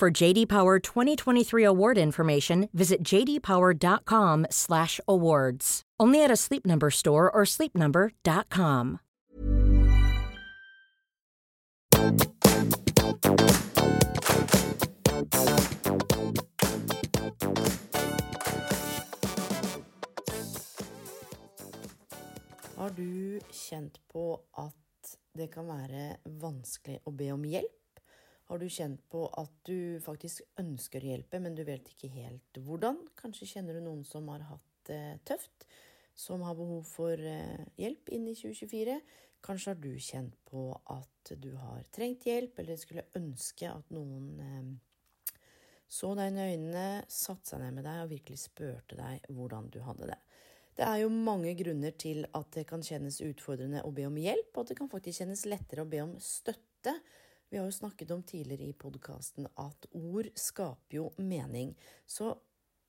For JD Power 2023 award information, visit jdpower.com/awards. Only at a Sleep Number store or sleepnumber.com. Har du kjent på at det kan være vanskelig å be om hjelp? Har du kjent på at du faktisk ønsker å hjelpe, men du vet ikke helt hvordan? Kanskje kjenner du noen som har hatt det tøft, som har behov for eh, hjelp inn i 2024? Kanskje har du kjent på at du har trengt hjelp, eller skulle ønske at noen eh, så deg i øynene, satte seg ned med deg og virkelig spurte deg hvordan du hadde det. Det er jo mange grunner til at det kan kjennes utfordrende å be om hjelp, og at det kan faktisk kjennes lettere å be om støtte. Vi har jo snakket om tidligere i podkasten at ord skaper jo mening. Så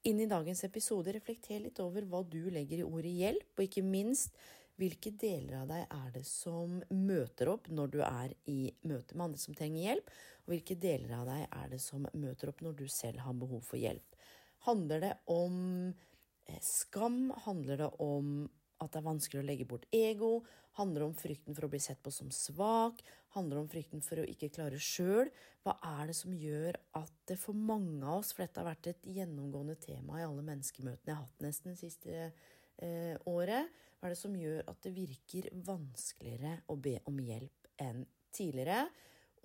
inn i dagens episode reflekter litt over hva du legger i ordet hjelp, og ikke minst hvilke deler av deg er det som møter opp når du er i møte med andre som trenger hjelp, og hvilke deler av deg er det som møter opp når du selv har behov for hjelp. Handler det om eh, skam? Handler det om at det er vanskelig å legge bort ego? Handler om frykten for å bli sett på som svak? Handler om frykten for å ikke klare sjøl? Hva er det som gjør at det for mange av oss, for dette har vært et gjennomgående tema i alle menneskemøtene jeg har hatt nesten det siste eh, året, hva er det som gjør at det virker vanskeligere å be om hjelp enn tidligere?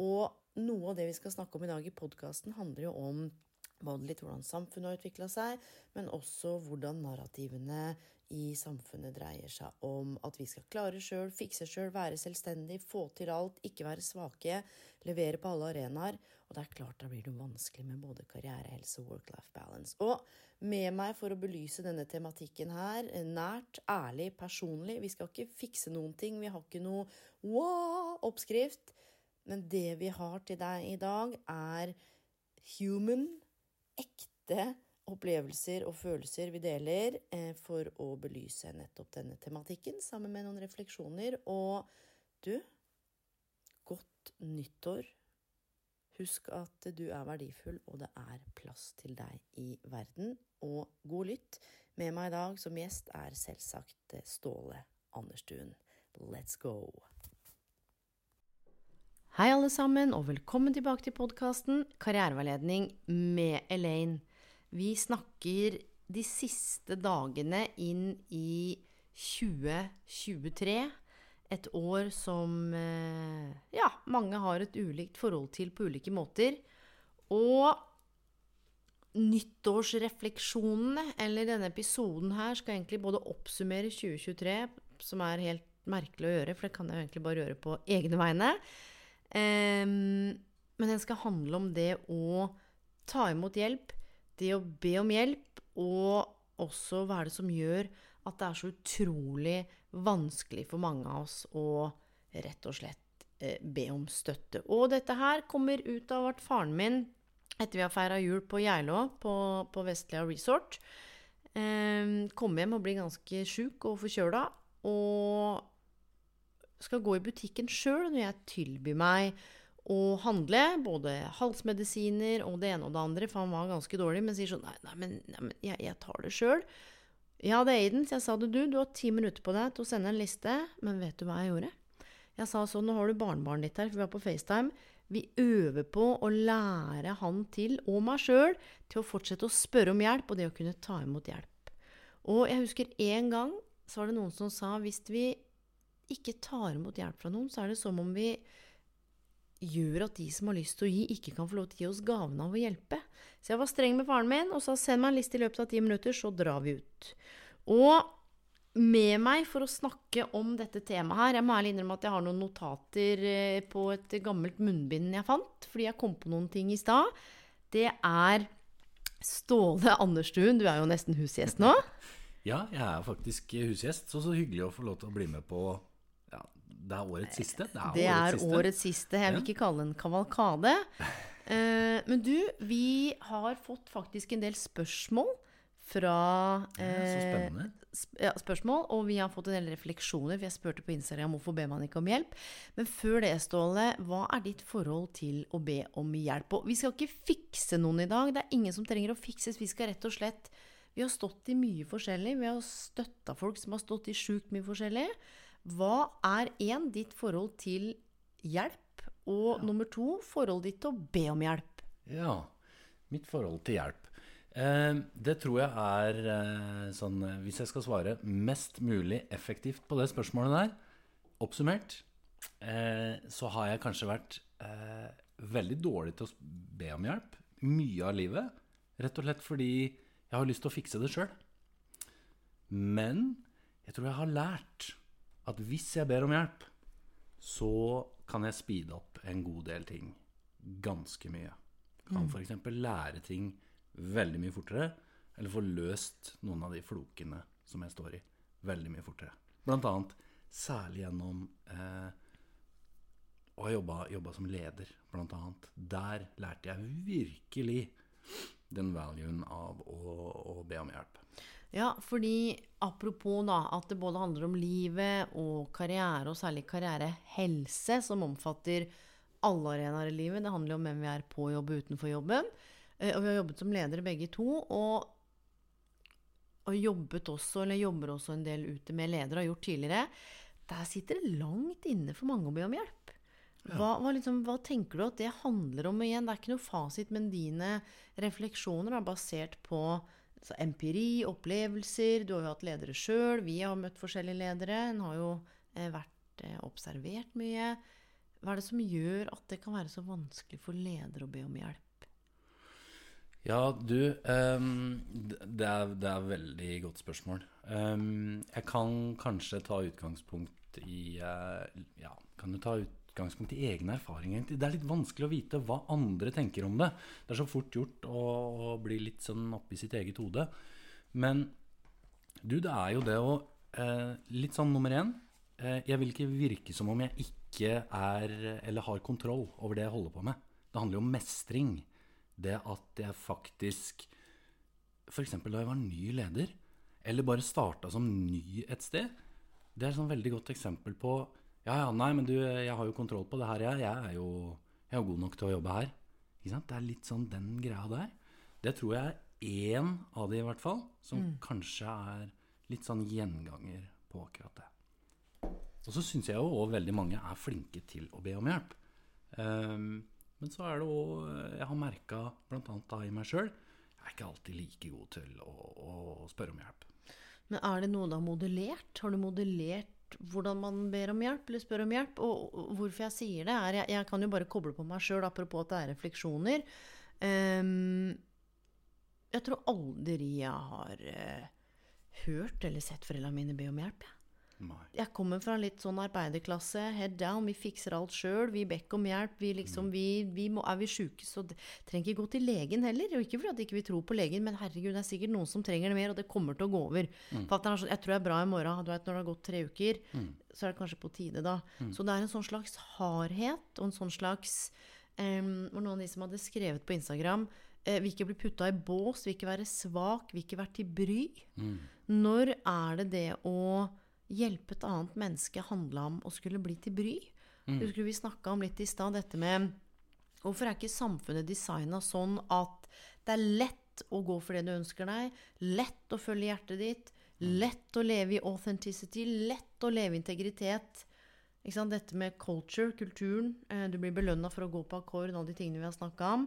Og noe av det vi skal snakke om i dag i podkasten, handler jo om både litt hvordan samfunnet har utvikla seg, men også hvordan narrativene i samfunnet dreier seg om at vi skal klare sjøl, fikse sjøl, være selvstendig, få til alt, ikke være svake, levere på alle arenaer. Og det er klart da blir det vanskelig med både karrierehelse og work-life balance. Og med meg for å belyse denne tematikken her, nært, ærlig, personlig Vi skal ikke fikse noen ting, vi har ikke noe wow-oppskrift. Men det vi har til deg i dag, er human, ekte opplevelser og følelser vi deler eh, for å belyse nettopp denne tematikken, sammen med noen refleksjoner. Og du, godt nyttår. Husk at du er verdifull, og det er plass til deg i verden. Og god lytt. Med meg i dag som gjest er selvsagt Ståle Anderstuen. Let's go! Hei, alle sammen, og velkommen tilbake til podkasten Karriereveiledning med Elaine. Vi snakker de siste dagene inn i 2023. Et år som eh, ja, mange har et ulikt forhold til på ulike måter. Og nyttårsrefleksjonene, eller denne episoden her, skal egentlig både oppsummere 2023, som er helt merkelig å gjøre, for det kan jeg egentlig bare gjøre på egne vegne. Um, men den skal handle om det å ta imot hjelp det å be om hjelp, og også hva er det som gjør at det er så utrolig vanskelig for mange av oss å rett og slett eh, be om støtte. Og dette her kommer ut av at faren min, etter vi har feira jul på Geilo på, på Vestlia Resort, eh, kom hjem og blir ganske sjuk og forkjøla, og skal gå i butikken sjøl når jeg tilbyr meg å handle. Både halsmedisiner og det ene og det andre, for han var ganske dårlig. Men sier sånn Nei, nei men, nei, men jeg, jeg, tar det sjøl. Ja, det er Aiden. Så jeg sa det, du. Du har ti minutter på deg til å sende en liste. Men vet du hva jeg gjorde? Jeg sa sånn, nå har du barnebarnet ditt her, for vi var på FaceTime. Vi øver på å lære han til, og meg sjøl, til å fortsette å spørre om hjelp, og det å kunne ta imot hjelp. Og jeg husker en gang så var det noen som sa hvis vi ikke tar imot hjelp fra noen, så er det som om vi gjør at de som har lyst til å gi, ikke kan få lov til å gi oss gaven av å hjelpe. Så jeg var streng med faren min og sa send meg en liste i løpet av ti minutter, så drar vi ut. Og med meg for å snakke om dette temaet her Jeg må ærlig innrømme at jeg har noen notater eh, på et gammelt munnbind jeg fant, fordi jeg kom på noen ting i stad. det er Ståle Anderstuen. Du er jo nesten husgjest nå. Ja, jeg er faktisk husgjest, så så hyggelig å få lov til å bli med på Det er årets siste. Det er, Det er årets siste. årets siste. Jeg vil ikke kalle det en kavalkade. Eh, men du, vi har fått faktisk en del spørsmål fra Ja, eh, spennende. sp ja, spørsmål, og vi har fått en del refleksjoner. For jeg spurte på Instagram hvorfor ber man ikke om hjelp. Men før det, Ståle, hva er ditt forhold til å be om hjelp? Og vi skal ikke fikse noen i dag. Det er ingen som trenger å fikses. Vi skal rett og slett Vi har stått i mye forskjellig. Vi har støtta folk som har stått i sjukt mye forskjellig. Hva er én ditt forhold til hjelp? Og nummer to forholdet ditt til å be om hjelp. Ja. Mitt forhold til hjelp. Eh, det tror jeg er eh, sånn eh, Hvis jeg skal svare mest mulig effektivt på det spørsmålet der, oppsummert, eh, så har jeg kanskje vært veldig dårlig til å be om hjelp mye av livet. Rett og slett fordi jeg har lyst til å fikse det sjøl. Men jeg tror jeg har lært at hvis jeg ber om hjelp, så kan jeg speede opp en god del ting ganske mye. Kan f.eks. lære ting veldig mye fortere, eller få løst noen av de flokene som jeg står i, veldig mye fortere. Blant annet særlig gjennom eh, å ha jobba, jobba som leder, blant annet. Der lærte jeg virkelig den valuen av å, å be om hjelp. Ja, fordi apropos da, at det både handler om livet og karriere, og særlig karrierehelse, som omfatter alle arenaer i livet. Det handler jo om hvem vi er på jobb og utenfor jobben. Eh, Og vi har jobbet som ledere begge to, og, og jobbet også, eller jobber også en del ute med ledere, har gjort tidligere. Der sitter det langt inne for mange å be om hjelp. Hva, hva, liksom, hva tenker du at det handler om igjen? Det er ikke noe fasit, men dine refleksjoner er basert på altså, empiri, opplevelser. Du har jo hatt ledere sjøl. Vi har møtt forskjellige ledere. En har jo eh, vært eh, observert mye. Hva er det som gjør at det kan være så vanskelig for ledere å be om hjelp? Ja, du ehm, det, er, det er veldig godt spørsmål. Ehm, jeg kan kanskje ta utgangspunkt i eh, Ja, kan du ta utgangspunkt i egne erfaringer? Det er litt vanskelig å vite hva andre tenker om det. Det er så fort gjort å, bli litt sånn oppi sitt eget hode. Men du, det er jo det å eh, Litt sånn nummer én. Eh, jeg vil ikke virke som om jeg ikke er eller har kontroll over det jeg holder på med. Det handler jo om mestring. Det at jeg faktisk F.eks. da jeg var ny leder, eller bare starta som ny et sted. Det er et sånn veldig godt eksempel på Ja, ja, nei, men du, jeg har jo kontroll på det her, jeg. Jeg er jo, jeg er god nok til å jobbe her. Ikke sant? Det er litt sånn den greia der. Det tror jeg er én av de, i hvert fall, som kanskje er litt sånn gjenganger på akkurat det. Og så syns jeg jo òg veldig mange er flinke til å be om hjelp. Um, men så er det òg Jeg har merka bl.a. da i meg sjøl Jeg er ikke alltid like god til å, å spørre om hjelp. Men er det noe du har modellert? Har du modellert hvordan man ber om hjelp, eller spør om hjelp? Og hvorfor jeg sier det, er jeg, jeg kan jo bare koble på meg sjøl, apropos at det er refleksjoner. Um, jeg tror aldri jeg har uh, hørt eller sett foreldrene mine be om hjelp. jeg. Jeg kommer fra litt sånn arbeiderklasse, head down, vi fikser alt sjøl, vi ber om hjelp. Vi liksom, vi, vi må, er vi sjuke, så trenger ikke gå til legen heller. Og ikke fordi at ikke vi tror på legen, men herregud, det er sikkert noen som trenger det mer, og det kommer til å gå over. Fatteren er sånn, jeg tror jeg er bra i morgen, du vet, når det har gått tre uker, så er det kanskje på tide da. Så det er en sånn slags hardhet, og en sånn slags um, var noen av de som hadde skrevet på Instagram eh, vil ikke bli putta i bås, vil ikke være svak, vil ikke være til bry. Når er det det å hjelpe et annet menneske handla om å skulle bli til bry? Husker skulle vi snakka om litt i stad, dette med Hvorfor er ikke samfunnet designa sånn at det er lett å gå for det du ønsker deg, lett å følge hjertet ditt, lett å leve i authenticity, lett å leve i integritet? Dette med culture, kulturen. eh, Du blir belønna for å gå på akkord, alle de tingene vi har snakka om.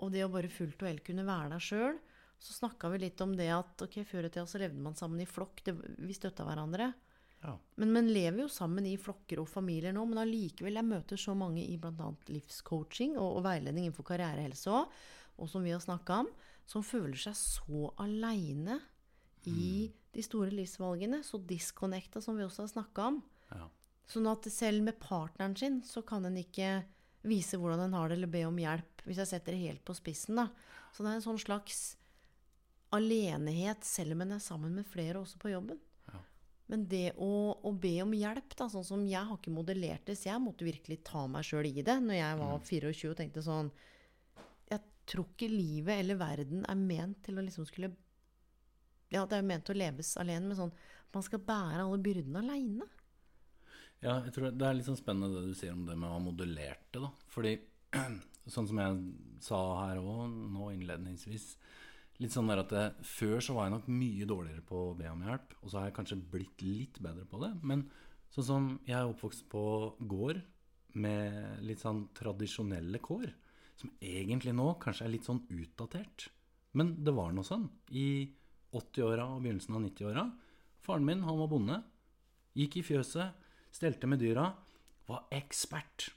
Og det å bare fullt og helt kunne være deg sjøl. Så snakka vi litt om det at ok, før i tida så levde man sammen i flokk. Det, vi støtta hverandre. Ja. Men man lever jo sammen i flokker og familier nå. Men allikevel, jeg møter så mange i bl.a. livscoaching og, og veiledning innenfor karrierehelse òg, og som vi har snakka om, som føler seg så aleine i de store livsvalgene. Så disconnecta, som vi også har snakka om. Ja. Sånn at selv med partneren sin så kan en ikke vise hvordan en har det, eller be om hjelp. Hvis jeg setter det helt på spissen, da. Så det er en sånn slags alenehet, selv om en er sammen med flere også på jobben. Men det å, å be om hjelp, da, sånn som jeg har ikke modellert det, så jeg måtte virkelig ta meg sjøl i det når jeg var 24 og tenkte sånn Jeg tror ikke livet eller verden er ment til å liksom skulle Ja, det er ment til å leves alene, men sånn Man skal bære alle byrdene aleine. Ja, jeg tror det er litt sånn spennende det du sier om det med å ha modellert det, da. Fordi sånn som jeg sa her òg nå innledningsvis Litt sånn der at det, Før så var jeg nok mye dårligere på å be om hjelp, og så har jeg kanskje blitt litt bedre på det. Men sånn som jeg er oppvokst på gård med litt sånn tradisjonelle kår, som egentlig nå kanskje er litt sånn utdatert. Men det var noe sånn i 80-åra og begynnelsen av 90-åra. Faren min, han var bonde. Gikk i fjøset, stelte med dyra. Var ekspert.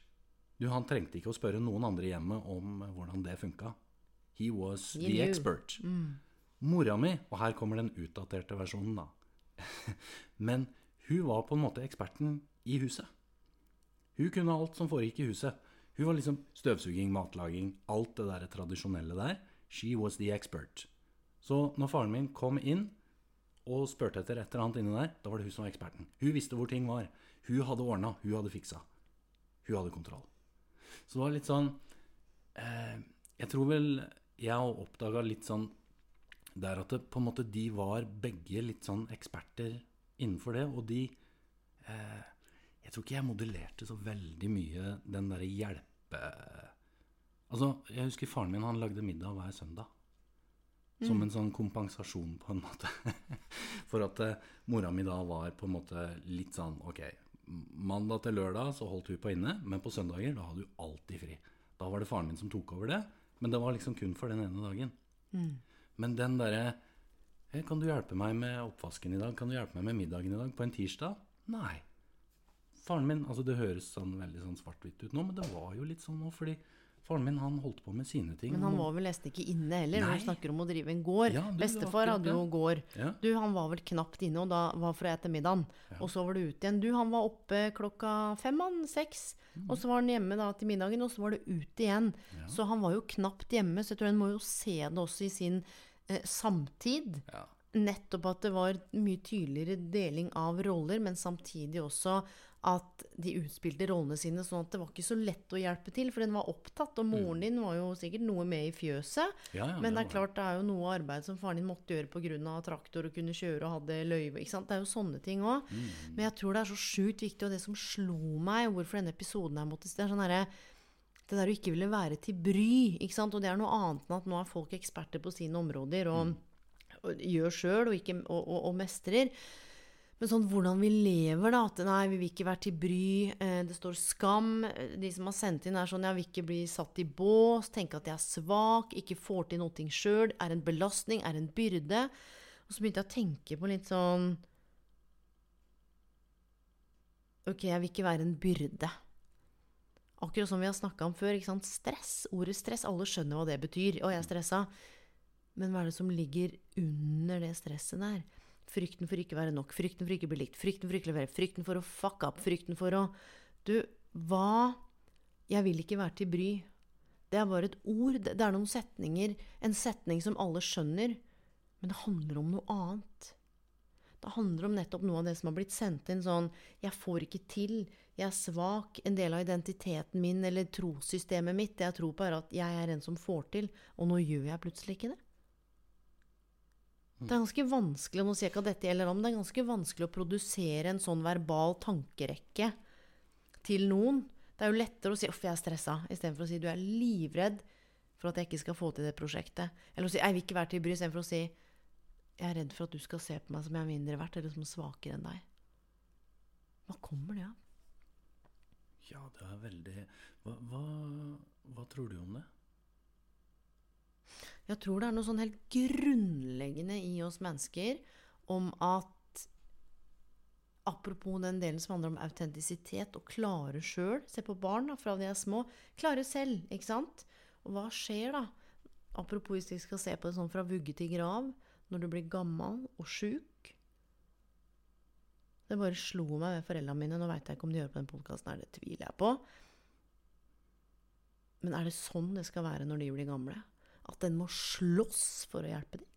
Du, han trengte ikke å spørre noen andre i hjemmet om hvordan det funka. He was He the knew. expert. Mora mi, og her kommer den utdaterte versjonen, da. Men hun var på en måte eksperten i huset. Hun kunne alt som foregikk i huset. Hun var liksom støvsuging, matlaging, alt det der tradisjonelle der. She was the expert. Så når faren min kom inn og spurte etter et eller annet inni der, da var det hun som var eksperten. Hun visste hvor ting var. Hun hadde ordna, hun hadde fiksa. Hun hadde kontroll. Så det var litt sånn eh, Jeg tror vel jeg har oppdaga litt sånn der at det, på en måte de var begge litt sånn eksperter innenfor det, og de eh, Jeg tror ikke jeg modellerte så veldig mye den derre hjelpe... Altså, jeg husker faren min, han lagde middag hver søndag. Som en sånn kompensasjon, på en måte. For at eh, mora mi da var på en måte litt sånn Ok, mandag til lørdag så holdt hun på inne, men på søndager da hadde hun alltid fri. Da var det faren min som tok over det, men det var liksom kun for den ene dagen. Men den derre hey, Kan du hjelpe meg med oppvasken i dag? Kan du hjelpe meg med middagen i dag? På en tirsdag? Nei. Faren min Altså, det høres sånn veldig sånn svart-hvitt ut nå, men det var jo litt sånn nå, fordi faren min han holdt på med sine ting. Men han var vel nesten ikke inne heller, når Nei. du snakker om å drive en gård. Ja, du, Bestefar hadde jo gård. Ja. Du, han var vel knapt inne, og da var for å ete middagen. Og så var du ute igjen. Du, han var oppe klokka fem, han, seks. Mm. Og så var han hjemme da til middagen, og så var det ute igjen. Så han var jo knapt hjemme, så jeg tror en må jo se det også i sin eh, samtid. Ja. Nettopp at det var mye tydeligere deling av roller, men samtidig også at de utspilte rollene sine sånn at det var ikke så lett å hjelpe til, for den var opptatt. Og moren din var jo sikkert noe med i fjøset. Mm. Ja, ja, men det er klart det er jo noe arbeid som faren din måtte gjøre pga. traktor og kunne kjøre og hadde løyve. ikke sant? Det er jo sånne ting òg. Mm. Men jeg tror det er så sjukt viktig, og det som slo meg, hvorfor denne episoden her måtte Det er sånn herre det der å ikke ville være til bry. ikke sant? Og det er noe annet enn at nå er folk eksperter på sine områder og, og gjør sjøl og, og, og, og mestrer. Men sånn hvordan vi lever, da. At nei, vi vil ikke være til bry. Eh, det står skam. Eh, De som har sendt inn, er sånn jeg vil ikke bli satt i bås. Tenke at jeg er svak. Ikke får til noe sjøl. Er en belastning. Er en byrde. Og så begynte jeg å tenke på litt sånn Ok, jeg vil ikke være en byrde. Akkurat som vi har snakka om før. ikke sant? Stress. Ordet stress. Alle skjønner hva det betyr. Og jeg er stressa. Men hva er det som ligger under det stresset der? Frykten for ikke å være nok, frykten for ikke å bli likt, frykten for ikke å levere, frykten for å fuck up, frykten for å Du, hva Jeg vil ikke være til bry. Det er bare et ord. Det er noen setninger. En setning som alle skjønner. Men det handler om noe annet. Det handler om nettopp noe av det som har blitt sendt inn sånn Jeg får ikke til. Jeg er svak. En del av identiteten min eller trossystemet mitt, det jeg tror på, er at jeg er en som får til. Og nå gjør jeg plutselig ikke det. Det er ganske vanskelig nå sier jeg ikke at dette gjelder om, det er ganske vanskelig å produsere en sånn verbal tankerekke til noen. Det er jo lettere å si 'uff, jeg er stressa', istedenfor å si 'du er livredd for at jeg ikke skal få til det prosjektet'. Eller å si 'jeg vil ikke være til bry', istedenfor å si 'jeg er redd for at du skal se på meg som jeg er mindre verdt, eller som svakere enn deg'. Hva kommer det av? Ja, det er veldig hva, hva, hva tror du om det? Jeg tror det er noe sånn helt grunnleggende i oss mennesker om at Apropos den delen som handler om autentisitet, og klare sjøl. Se på barn da, fra de er små. Klare selv, ikke sant? Og hva skjer da? Apropos hvis vi skal se på det sånn fra vugge til grav, når du blir gammel og sjuk. Det bare slo meg ved foreldrene mine. Nå veit jeg ikke om de hører på den podkasten, det tviler jeg på. Men er det sånn det skal være når de blir gamle? At en må slåss for å hjelpe dem?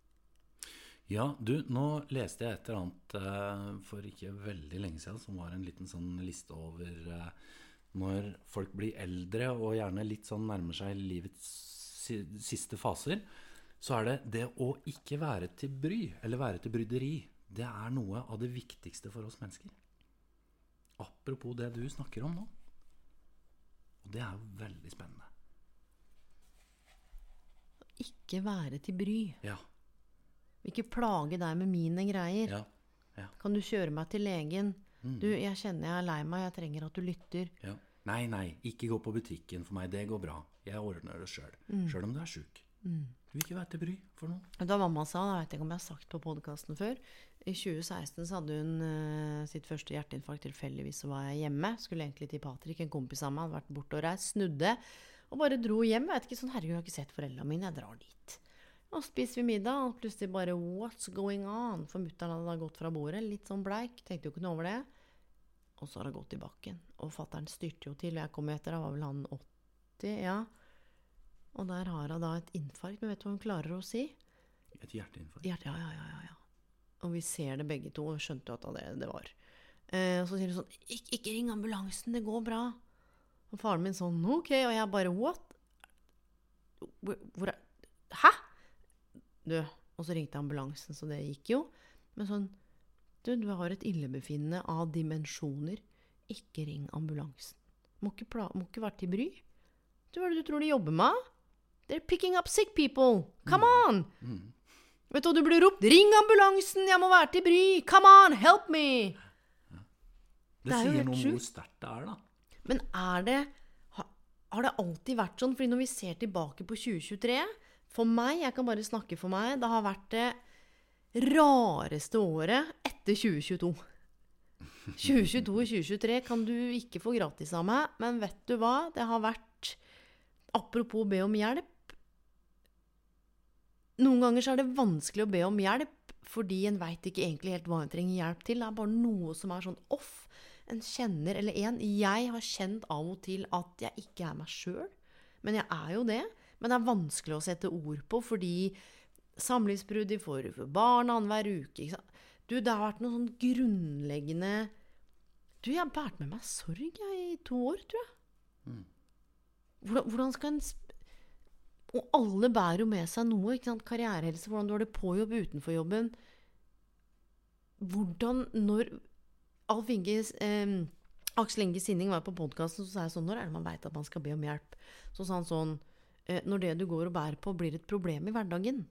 Ja, du, nå leste jeg et eller annet eh, for ikke veldig lenge siden som var en liten sånn liste over eh, når folk blir eldre og gjerne litt sånn nærmer seg livets siste faser, så er det det å ikke være til bry, eller være til bryderi, det er noe av det viktigste for oss mennesker. Apropos det du snakker om nå. Og det er jo veldig spennende. Ikke være til bry. Ja, Ikke plage deg med mine greier. ja, ja. Kan du kjøre meg til legen? Du, jeg kjenner jeg er lei meg, jeg trenger at du lytter. Ja. Nei, nei, ikke gå på butikken for meg. Det går bra. Jeg ordner det sjøl. Sjøl om du er sjuk. Du vil ikke være til bry for noen. Da mamma sa? jeg vet ikke om jeg har sagt på podkasten før. I 2016 så hadde hun uh, sitt første hjerteinfarkt tilfeldigvis, så var jeg hjemme. Skulle egentlig til Patrick, en kompis av meg, hadde vært borte og reist. Snudde og bare dro hjem. Jeg vet ikke, sånn, Herregud, jeg har ikke sett foreldrene mine. Jeg drar dit. Og spiser vi middag, og plutselig bare What's going on? For mutter'n hadde da gått fra bordet, litt sånn bleik. Tenkte jo ikke noe over det. Og så har hun gått i bakken. Og fatter'n styrte jo til, og jeg kom jo etter, da var vel han 80, ja. Og der har hun da et infarkt. Men vet du hva hun klarer å si? Et hjerteinfarkt. Ja, ja, ja, ja, ja, ja. Og vi ser det begge to, og skjønte jo at det det var. Eh, og så sier hun sånn Ik 'Ikke ring ambulansen, det går bra'. Og faren min sånn 'Ok', og jeg bare 'What?' Hvor, hvor er Hæ?! Du, og så ringte ambulansen, så det gikk jo. Men sånn Du, du har et illebefinnende av dimensjoner. Ikke ring ambulansen. Må ikke, pla må ikke være til bry. Du, hva er det du tror de jobber med? They're picking up sick people. Come on! Vet du hva du blir ropt? Ring ambulansen! Jeg må være til bry! Come on, help me! Det, Det er sier noe om hvor sterkt det er, da. Men er det Har det alltid vært sånn? Fordi når vi ser tilbake på 2023 For meg, jeg kan bare snakke for meg, det har vært det rareste året etter 2022. 2022 og 2023 kan du ikke få gratis av meg, men vet du hva? Det har vært Apropos be om hjelp. Noen ganger er det vanskelig å be om hjelp, fordi en veit ikke egentlig helt hva en trenger hjelp til. Det er bare noe som er sånn off. En kjenner, eller en Jeg har kjent av og til at jeg ikke er meg sjøl. Men jeg er jo det. Men det er vanskelig å sette ord på, fordi samlivsbrudd de får for barn annenhver uke. Du, det har vært noe sånn grunnleggende Du, jeg har båret med meg sorg jeg, i to år, tror jeg. Hvordan, hvordan skal en Og alle bærer jo med seg noe. ikke sant? Karrierehelse, hvordan du har det på jobb, utenfor jobben. Hvordan, når Alf Inge eh, Aksel Inge Sinning var på podkasten, så sa jeg sånn Når er det man veit at man skal be om hjelp? Så sa han sånn eh, Når det du går og bærer på, blir et problem i hverdagen.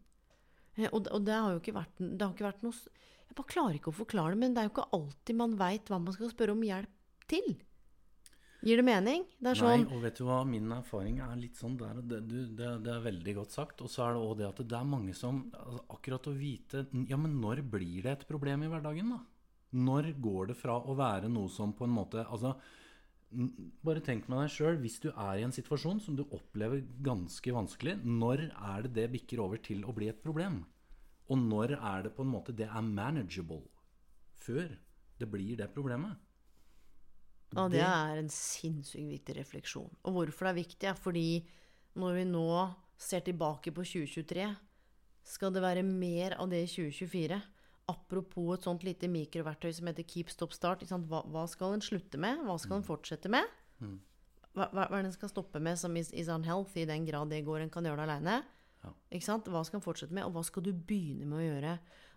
Eh, og, og det har jo ikke vært, det har ikke vært noe Jeg bare klarer ikke å forklare det, men det er jo ikke alltid man veit hva man skal spørre om hjelp til. Gir det mening? Det sånn Nei, og vet du hva, min erfaring er litt sånn der, det, du, det, det er veldig godt sagt. Og så er det òg det at det er mange som altså, Akkurat å vite Ja, men når blir det et problem i hverdagen, da? Når går det fra å være noe som på en måte Altså, bare tenk med deg sjøl. Hvis du er i en situasjon som du opplever ganske vanskelig, når er det det bikker over til å bli et problem? Og når er det på en måte det er manageable? Før det blir det problemet? Ja, det er en sinnssykt viktig refleksjon. Og hvorfor det er viktig, er fordi når vi nå ser tilbake på 2023, skal det være mer av det i 2024. Apropos et sånt lite mikroverktøy som heter Keep Stop Start. Hva, hva skal en slutte med? Hva skal en fortsette med? Hva, hva hva er det en skal stoppe med som is, is unhealthy, i den grad det går en kan gjøre det aleine? Ja. Hva skal en fortsette med, og hva skal du begynne med å gjøre?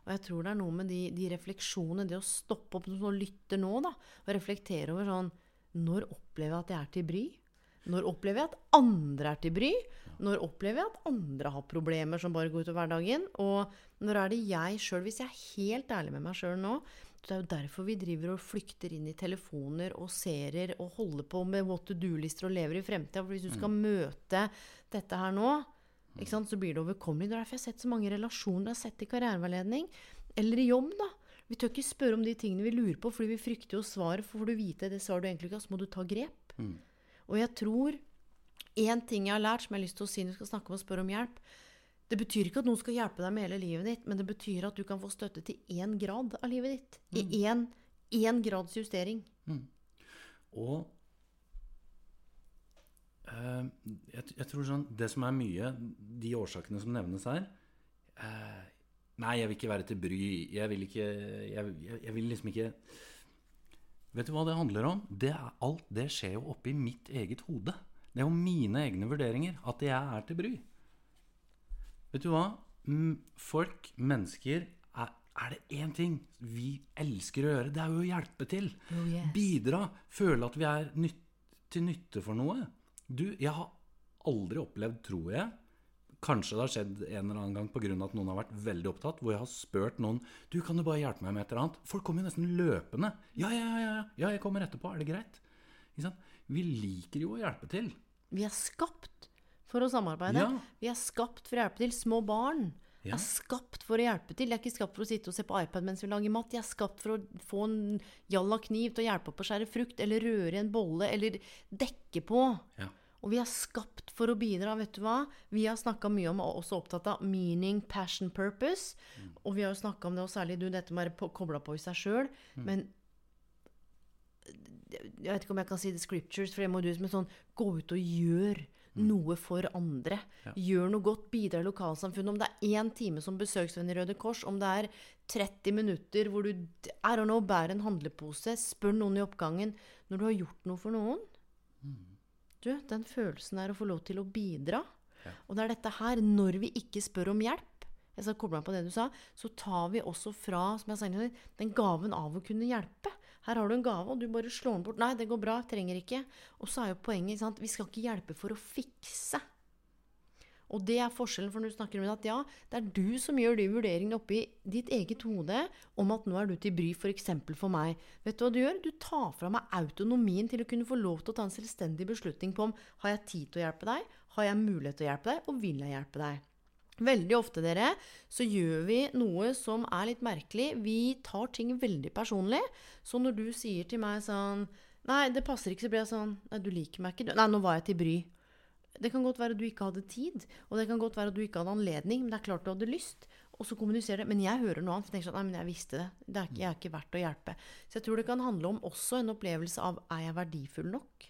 Og jeg tror det er noe med de, de refleksjonene, det å stoppe opp og lytte nå, da, og reflektere over sånn Når opplever jeg at jeg er til bry? Når opplever jeg at andre er til bry? Når opplever jeg at andre har problemer som bare går utover hverdagen? Og når er det jeg sjøl, hvis jeg er helt ærlig med meg sjøl nå Det er jo derfor vi driver og flykter inn i telefoner og serier og holder på med what to do-lister og lever i fremtida. For hvis du skal møte dette her nå, ikke sant, så blir det overkommelig. Det er derfor jeg har sett så mange relasjoner jeg har sett i karriereveiledning. Eller i jobb, da. Vi tør ikke spørre om de tingene vi lurer på, fordi vi frykter jo svaret. For får du vite det svaret du egentlig ikke har, så må du ta grep. Og jeg tror én ting jeg har lært, som jeg har lyst til å si når vi skal snakke om å spørre om hjelp Det betyr ikke at noen skal hjelpe deg med hele livet ditt, men det betyr at du kan få støtte til én grad av livet ditt. I én, én grads justering. Og Eh, jeg, jeg tror sånn Det som er mye, de årsakene som nevnes her eh, Nei, jeg vil ikke være til bry. Jeg vil ikke jeg, jeg, jeg vil liksom ikke Vet du hva det handler om? Det er, alt det skjer jo oppi mitt eget hode. Det er jo mine egne vurderinger. At jeg er til bry. Vet du hva? Folk, mennesker, er, er det én ting vi elsker å gjøre, det er jo å hjelpe til. Oh, yes. Bidra. Føle at vi er nytt, til nytte for noe. Du, jeg har aldri opplevd, tror jeg Kanskje det har skjedd en eller annen gang pga. at noen har vært veldig opptatt, hvor jeg har spurt noen Du, kan du bare hjelpe meg med et eller annet? Folk kommer jo nesten løpende. Ja, ja, ja, ja, ja jeg kommer etterpå. Er det greit? Vi liker jo å hjelpe til. Vi er skapt for å samarbeide. Ja. Vi er skapt for å hjelpe til. Små barn Ja. er skapt for å hjelpe til. De er ikke skapt for å sitte og se på iPad mens vi lager mat. De er skapt for å få en jalla kniv til å hjelpe opp å skjære frukt, eller røre i en bolle, eller dekke på. Ja. Og vi er skapt for å bidra, vet du hva? Vi har snakka mye om, og også opptatt av, meaning, passion, purpose. Og vi har jo snakka om det, og særlig du, dette med å være på- i seg sjøl. Men jeg vet ikke om jeg kan si the scriptures, for det må du som en sånn Gå ut og gjør noe for andre. Gjør noe godt, bidra i lokalsamfunnet. Om det er én time som besøksvenn i Røde Kors, om det er 30 minutter hvor du I don't know, bærer en handlepose, spør noen i oppgangen Når du har gjort noe for noen Du, den følelsen er å få lov til å bidra. Og det er dette her, når vi ikke spør om hjelp jeg skal koble meg på det du sa, så tar vi også fra som jeg sa den gaven av å kunne hjelpe. Her har du en gave, og du bare slår den bort. Nei, det går bra, trenger ikke. Og så er jo poenget sant? vi skal ikke hjelpe for å fikse. Og det er forskjellen, for når du snakker om at ja, det er du som gjør de vurderingene oppi ditt eget hode om at nå er du til bry, f.eks. For, for meg. Vet du hva du gjør? Du tar fra meg autonomien til å kunne få lov til å ta en selvstendig beslutning på om har jeg tid til å hjelpe deg, har jeg mulighet til å hjelpe deg, og vil jeg hjelpe deg. Veldig ofte, dere, så gjør vi noe som er litt merkelig. Vi tar ting veldig personlig. Så når du sier til meg sånn Nei, det passer ikke, så blir jeg sånn Nei, du liker meg ikke. Nei, nå var jeg til bry. Det kan godt være at du ikke hadde tid, og det kan godt være at du ikke hadde anledning, men det er klart du hadde lyst. Og så kommuniserer det. Men jeg hører noe annet. For tenker sånn, nei, men jeg visste det. det er ikke, jeg er ikke verdt å hjelpe. Så jeg tror det kan handle om også en opplevelse av er jeg verdifull nok?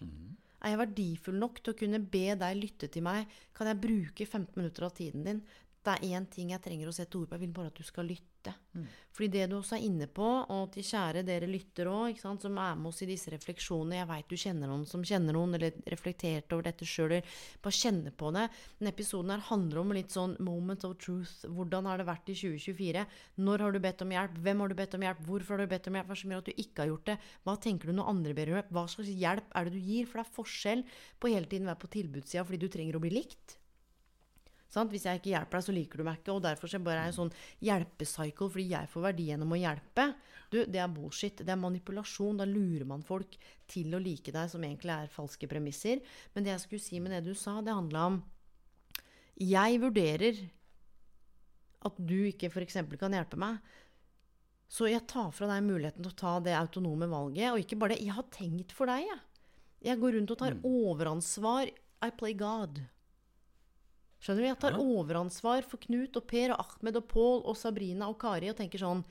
Er jeg verdifull nok til å kunne be deg lytte til meg? Kan jeg bruke 15 minutter av tiden din? Det er én ting jeg trenger å sette ord på. Jeg vil bare at du skal lytte. Fordi det du også er inne på, og til kjære dere lytter òg, som er med oss i disse refleksjonene Jeg veit du kjenner noen som kjenner noen, eller reflekterte over dette sjøl, eller bare kjenne på det. Denne episoden her handler om litt sånn moment of truth. Hvordan har det vært i 2024? Når har du bedt om hjelp? Hvem har du bedt om hjelp? Hvorfor har du bedt om hjelp? Hva som gjør at du ikke har gjort det? Hva tenker du når andre ber om hjelp? Hva slags hjelp er det du gir? For det er forskjell på hele tiden å være på tilbudssida fordi du trenger å bli likt. Sant? Hvis jeg ikke hjelper deg, så liker du meg ikke. Og derfor så bare er jeg en sånn hjelpecycle fordi jeg får verdi gjennom å hjelpe. Du, det er bullshit. Det er manipulasjon. Da lurer man folk til å like deg, som egentlig er falske premisser. Men det jeg skulle si med det du sa, det handla om Jeg vurderer at du ikke f.eks. kan hjelpe meg. Så jeg tar fra deg muligheten til å ta det autonome valget. Og ikke bare det. Jeg har tenkt for deg, jeg. Jeg går rundt og tar overansvar. I play God. Skjønner du? Jeg tar overansvar for Knut og Per og Ahmed og Pål og Sabrina og Kari og tenker sånn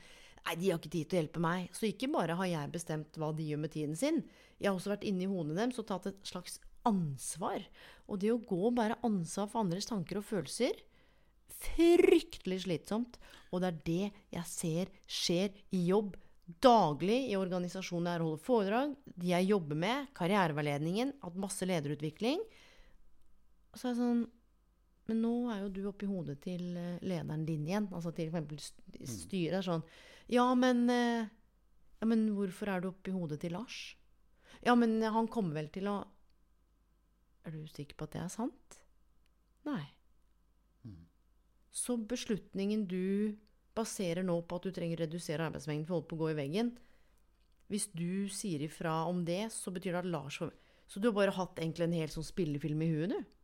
Nei, de har ikke tid til å hjelpe meg. Så ikke bare har jeg bestemt hva de gjør med tiden sin, jeg har også vært inne i hodene deres og tatt et slags ansvar. Og det å gå og bære ansvar for andres tanker og følelser Fryktelig slitsomt. Og det er det jeg ser skjer i jobb daglig i organisasjonen jeg holder foredrag, de jeg jobber med, karriereveiledningen, hatt masse lederutvikling. Og så er det sånn Men nå er jo du oppi hodet til eh, lederen din igjen. Altså til f.eks. styret. Er sånn Ja, men eh, Ja, men hvorfor er du oppi hodet til Lars? Ja, men han kommer vel til å Er du sikker på at det er sant? Nei. Så beslutningen du baserer nå på at du trenger å redusere arbeidsmengden for å holde på å gå i veggen Hvis du sier ifra om det, så betyr det at Lars får Så du har bare hatt egentlig en hel sånn spillefilm i huet, du?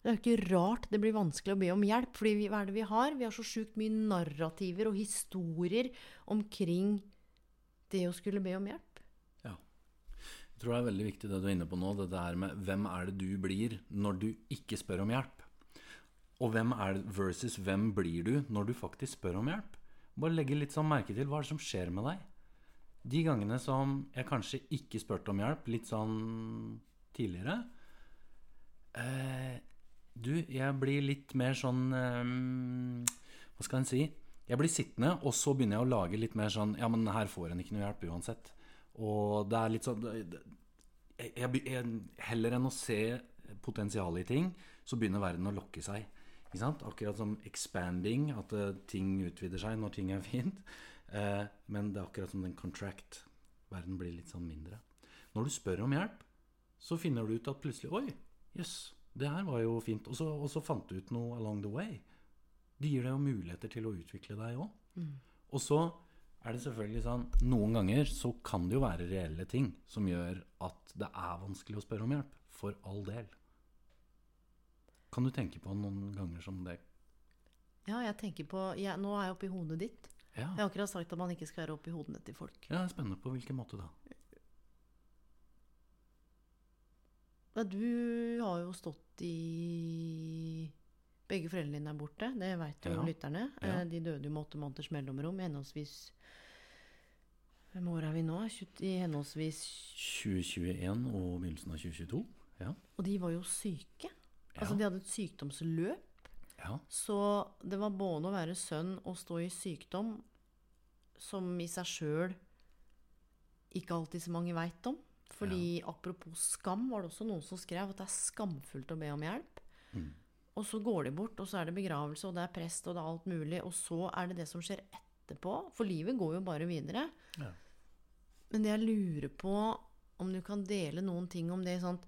Det er jo ikke rart det blir vanskelig å be om hjelp, fordi hva er det vi har? Vi har så sjukt mye narrativer og historier omkring det å skulle be om hjelp. Ja. Jeg tror det er veldig viktig det du er inne på nå, det der med hvem er det du blir når du ikke spør om hjelp? Og hvem er det versus hvem blir du når du faktisk spør om hjelp? Bare legge litt sånn merke til hva er det som skjer med deg. De gangene som jeg kanskje ikke spurte om hjelp, litt sånn tidligere, Eh, du, jeg blir litt mer sånn um, Hva skal en si? Jeg blir sittende, og så begynner jeg å lage litt mer sånn Ja, men her får en ikke noe hjelp uansett. Og det er litt sånn jeg, jeg, jeg, Heller enn å se potensialet i ting, så begynner verden å lokke seg. Ikke sant? Akkurat som expanding, at eh, ting utvider seg når ting er fint. Eh, men det er akkurat som den contract. Verden blir litt sånn mindre. Når du spør om hjelp, så finner du ut at plutselig Oi, jøss, det her var jo fint. Og så, og så fant du ut noe along the way. Det gir deg jo muligheter til å utvikle deg òg. Og så er det selvfølgelig sånn Noen ganger så kan det jo være reelle ting som gjør at det er vanskelig å spørre om hjelp. For all del. Kan du tenke på noen ganger som det Ja, jeg tenker på jeg, Nå er jeg oppi hodet ditt. Ja, Jeg har akkurat sagt at man ikke skal være oppi hodene til folk. ja det er spennende. På hvilken måte da? Ja, du har jo stått i Begge foreldrene dine er borte, det veit jo Ja. lytterne. Ja. Eh, De døde jo med åtte måneders mellomrom henholdsvis Hvem år er vi nå? I henholdsvis 2021 og begynnelsen av 2022? Ja. Og de var jo syke. Altså, de hadde et sykdomsløp. ja. Så det var både å være sønn og stå i sykdom, som i seg sjøl ikke alltid så mange veit om. Fordi apropos skam, var det også noen som skrev at det er skamfullt å be om hjelp. Mm. Og så går de bort, og så er det begravelse, og det er prest, og det er alt mulig. Og så er det det som skjer etterpå. For livet går jo bare videre. Ja. Men jeg lurer på, om du kan dele noen ting om det sånn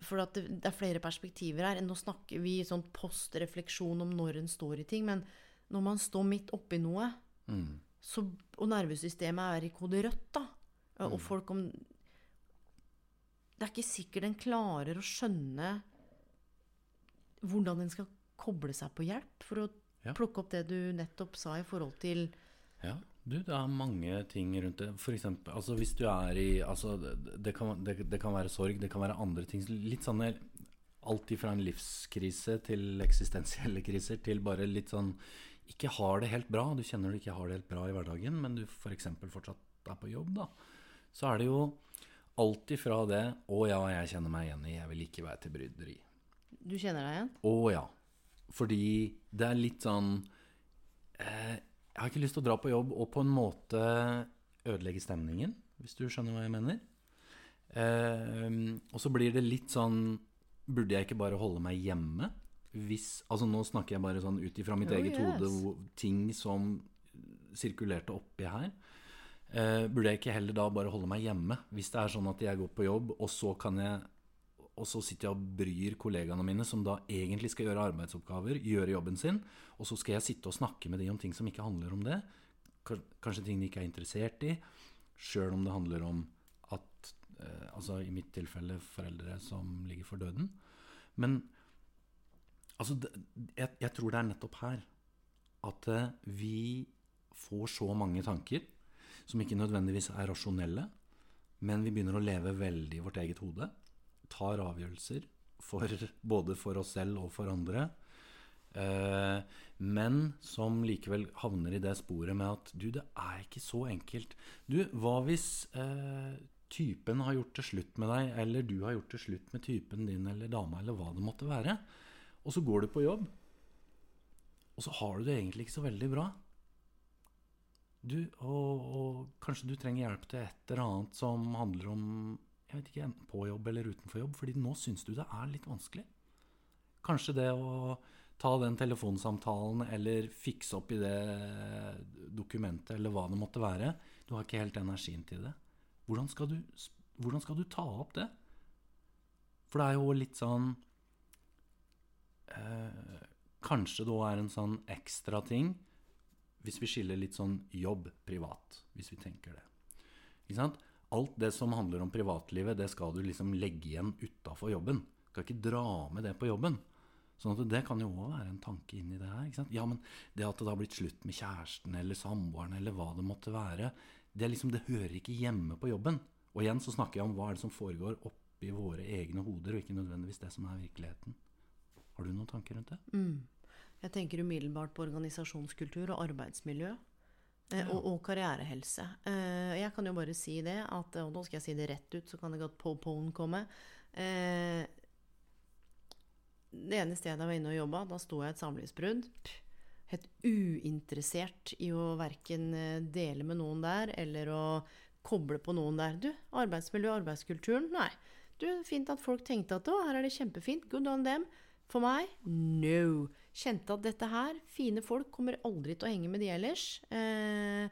For at det, det er flere perspektiver her. Nå snakker vi sånn postrefleksjon om når en står i ting. Men når man står midt oppi noe, Mm. så, og nervesystemet er i kode rødt, da Mm. Og folk om Det er ikke sikkert en klarer å skjønne hvordan en skal koble seg på hjelp, for å Ja. plukke opp det du nettopp sa i forhold til Ja, du, det er mange ting rundt det. For eksempel, altså hvis du er i altså det, kan, det, det kan være sorg, det kan være andre ting. Litt sånn Alt ifra en livskrise til eksistensielle kriser til bare litt sånn Ikke har det helt bra. Du kjenner du ikke har det helt bra i hverdagen, men du f.eks. For fortsatt er på jobb, da. Så er det jo alt ifra det 'Å ja, jeg kjenner meg igjen i. Jeg vil ikke være til bryderi'. Du kjenner deg igjen? Å ja. Fordi det er litt sånn eh, Jeg har ikke lyst til å dra på jobb og på en måte ødelegge stemningen, hvis du skjønner hva jeg mener. Eh, og så blir det litt sånn Burde jeg ikke bare holde meg hjemme? Hvis, altså Nå snakker jeg bare sånn ut ifra mitt Oh, eget yes. hode, ting som sirkulerte oppi her. Eh, burde jeg ikke heller da bare holde meg hjemme? Hvis det er sånn at jeg går på jobb, og så jeg og så sitter jeg og bryr kollegaene mine, som da egentlig skal gjøre arbeidsoppgaver, gjøre jobben sin, og så skal jeg sitte og snakke med dem om ting som ikke handler om det. Kanskje ting de ikke er interessert i, sjøl om det handler om at eh, Altså i mitt tilfelle foreldre som ligger for døden. Men altså, jeg, jeg tror det er nettopp her at eh, vi får så mange tanker som ikke nødvendigvis er rasjonelle, men vi begynner å leve veldig i vårt eget hode. Tar avgjørelser for, både for oss selv og for andre. Eh, men som likevel havner i det sporet med at du, det er ikke så enkelt. Du, hva hvis eh, typen har gjort det slutt med deg, eller du har gjort det slutt med typen din eller dama, eller hva det måtte være, og så går du på jobb, og så har du det egentlig ikke så veldig bra. Du, og, og kanskje du trenger hjelp til et eller annet som handler om jeg vet ikke, enten på jobb eller utenfor jobb, fordi nå syns du det er litt vanskelig. Kanskje det å ta den telefonsamtalen eller fikse opp i det dokumentet eller hva det måtte være. Du har ikke helt energien til det. Hvordan skal du, hvordan skal du ta opp det? For det er jo litt sånn eh, Kanskje det òg er en sånn ekstra ting hvis vi skiller litt sånn jobb-privat, hvis vi tenker det. Ikke sant? Alt det som handler om privatlivet, det skal du liksom legge igjen utafor jobben. Du skal ikke dra med det på jobben. Sånn at det kan jo òg være en tanke inni det her. Ikke sant? Ja, men det at det har blitt slutt med kjæresten eller samboeren eller hva det måtte være, det, liksom, det hører ikke hjemme på jobben. Og igjen så snakker jeg om hva er det som foregår oppi våre egne hoder, og ikke nødvendigvis det som er virkeligheten. Har du noen tanker rundt det? Jeg tenker umiddelbart på organisasjonskultur og arbeidsmiljø. Ja. Og, og karrierehelse. Eh, Jeg kan jo bare si det, at, og nå skal jeg si det rett ut, så kan det godt postpone komme. Eh, det ene stedet jeg var inne og jobba, da sto jeg i et samlivsbrudd. Helt uinteressert i å verken eh, dele med noen der, eller å koble på noen der. Du, arbeidsmiljø arbeidskulturen? Nei. Du, fint at folk tenkte at å, her er det kjempefint. Good on them. For meg? No. Kjente at dette her, fine folk, kommer aldri til å henge med de ellers. Eh,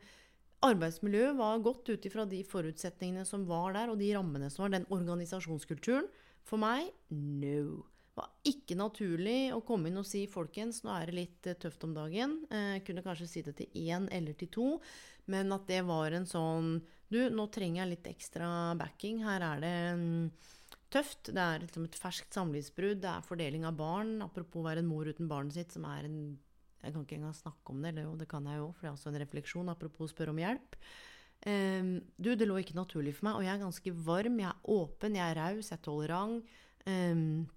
arbeidsmiljøet var godt ut ifra de forutsetningene som var der, og de rammene som var, den organisasjonskulturen. For meg? No. Det var ikke naturlig å komme inn og si folkens, nå er det litt eh, tøft om dagen. Eh, kunne kanskje si det til én eller til to, men at det var en sånn Du, nå trenger jeg litt ekstra backing. Her er det mm, tøft. Det er liksom et ferskt samlivsbrudd. Det er fordeling av barn. Apropos å være en mor uten barnet sitt, som er en Jeg kan ikke engang snakke om det, eller jo, det kan jeg jo, for det er også en refleksjon. Apropos spørre om hjelp. Um, du, det lå ikke naturlig for meg, og jeg er ganske varm, jeg er åpen, jeg er raus, jeg er tolerant. Um,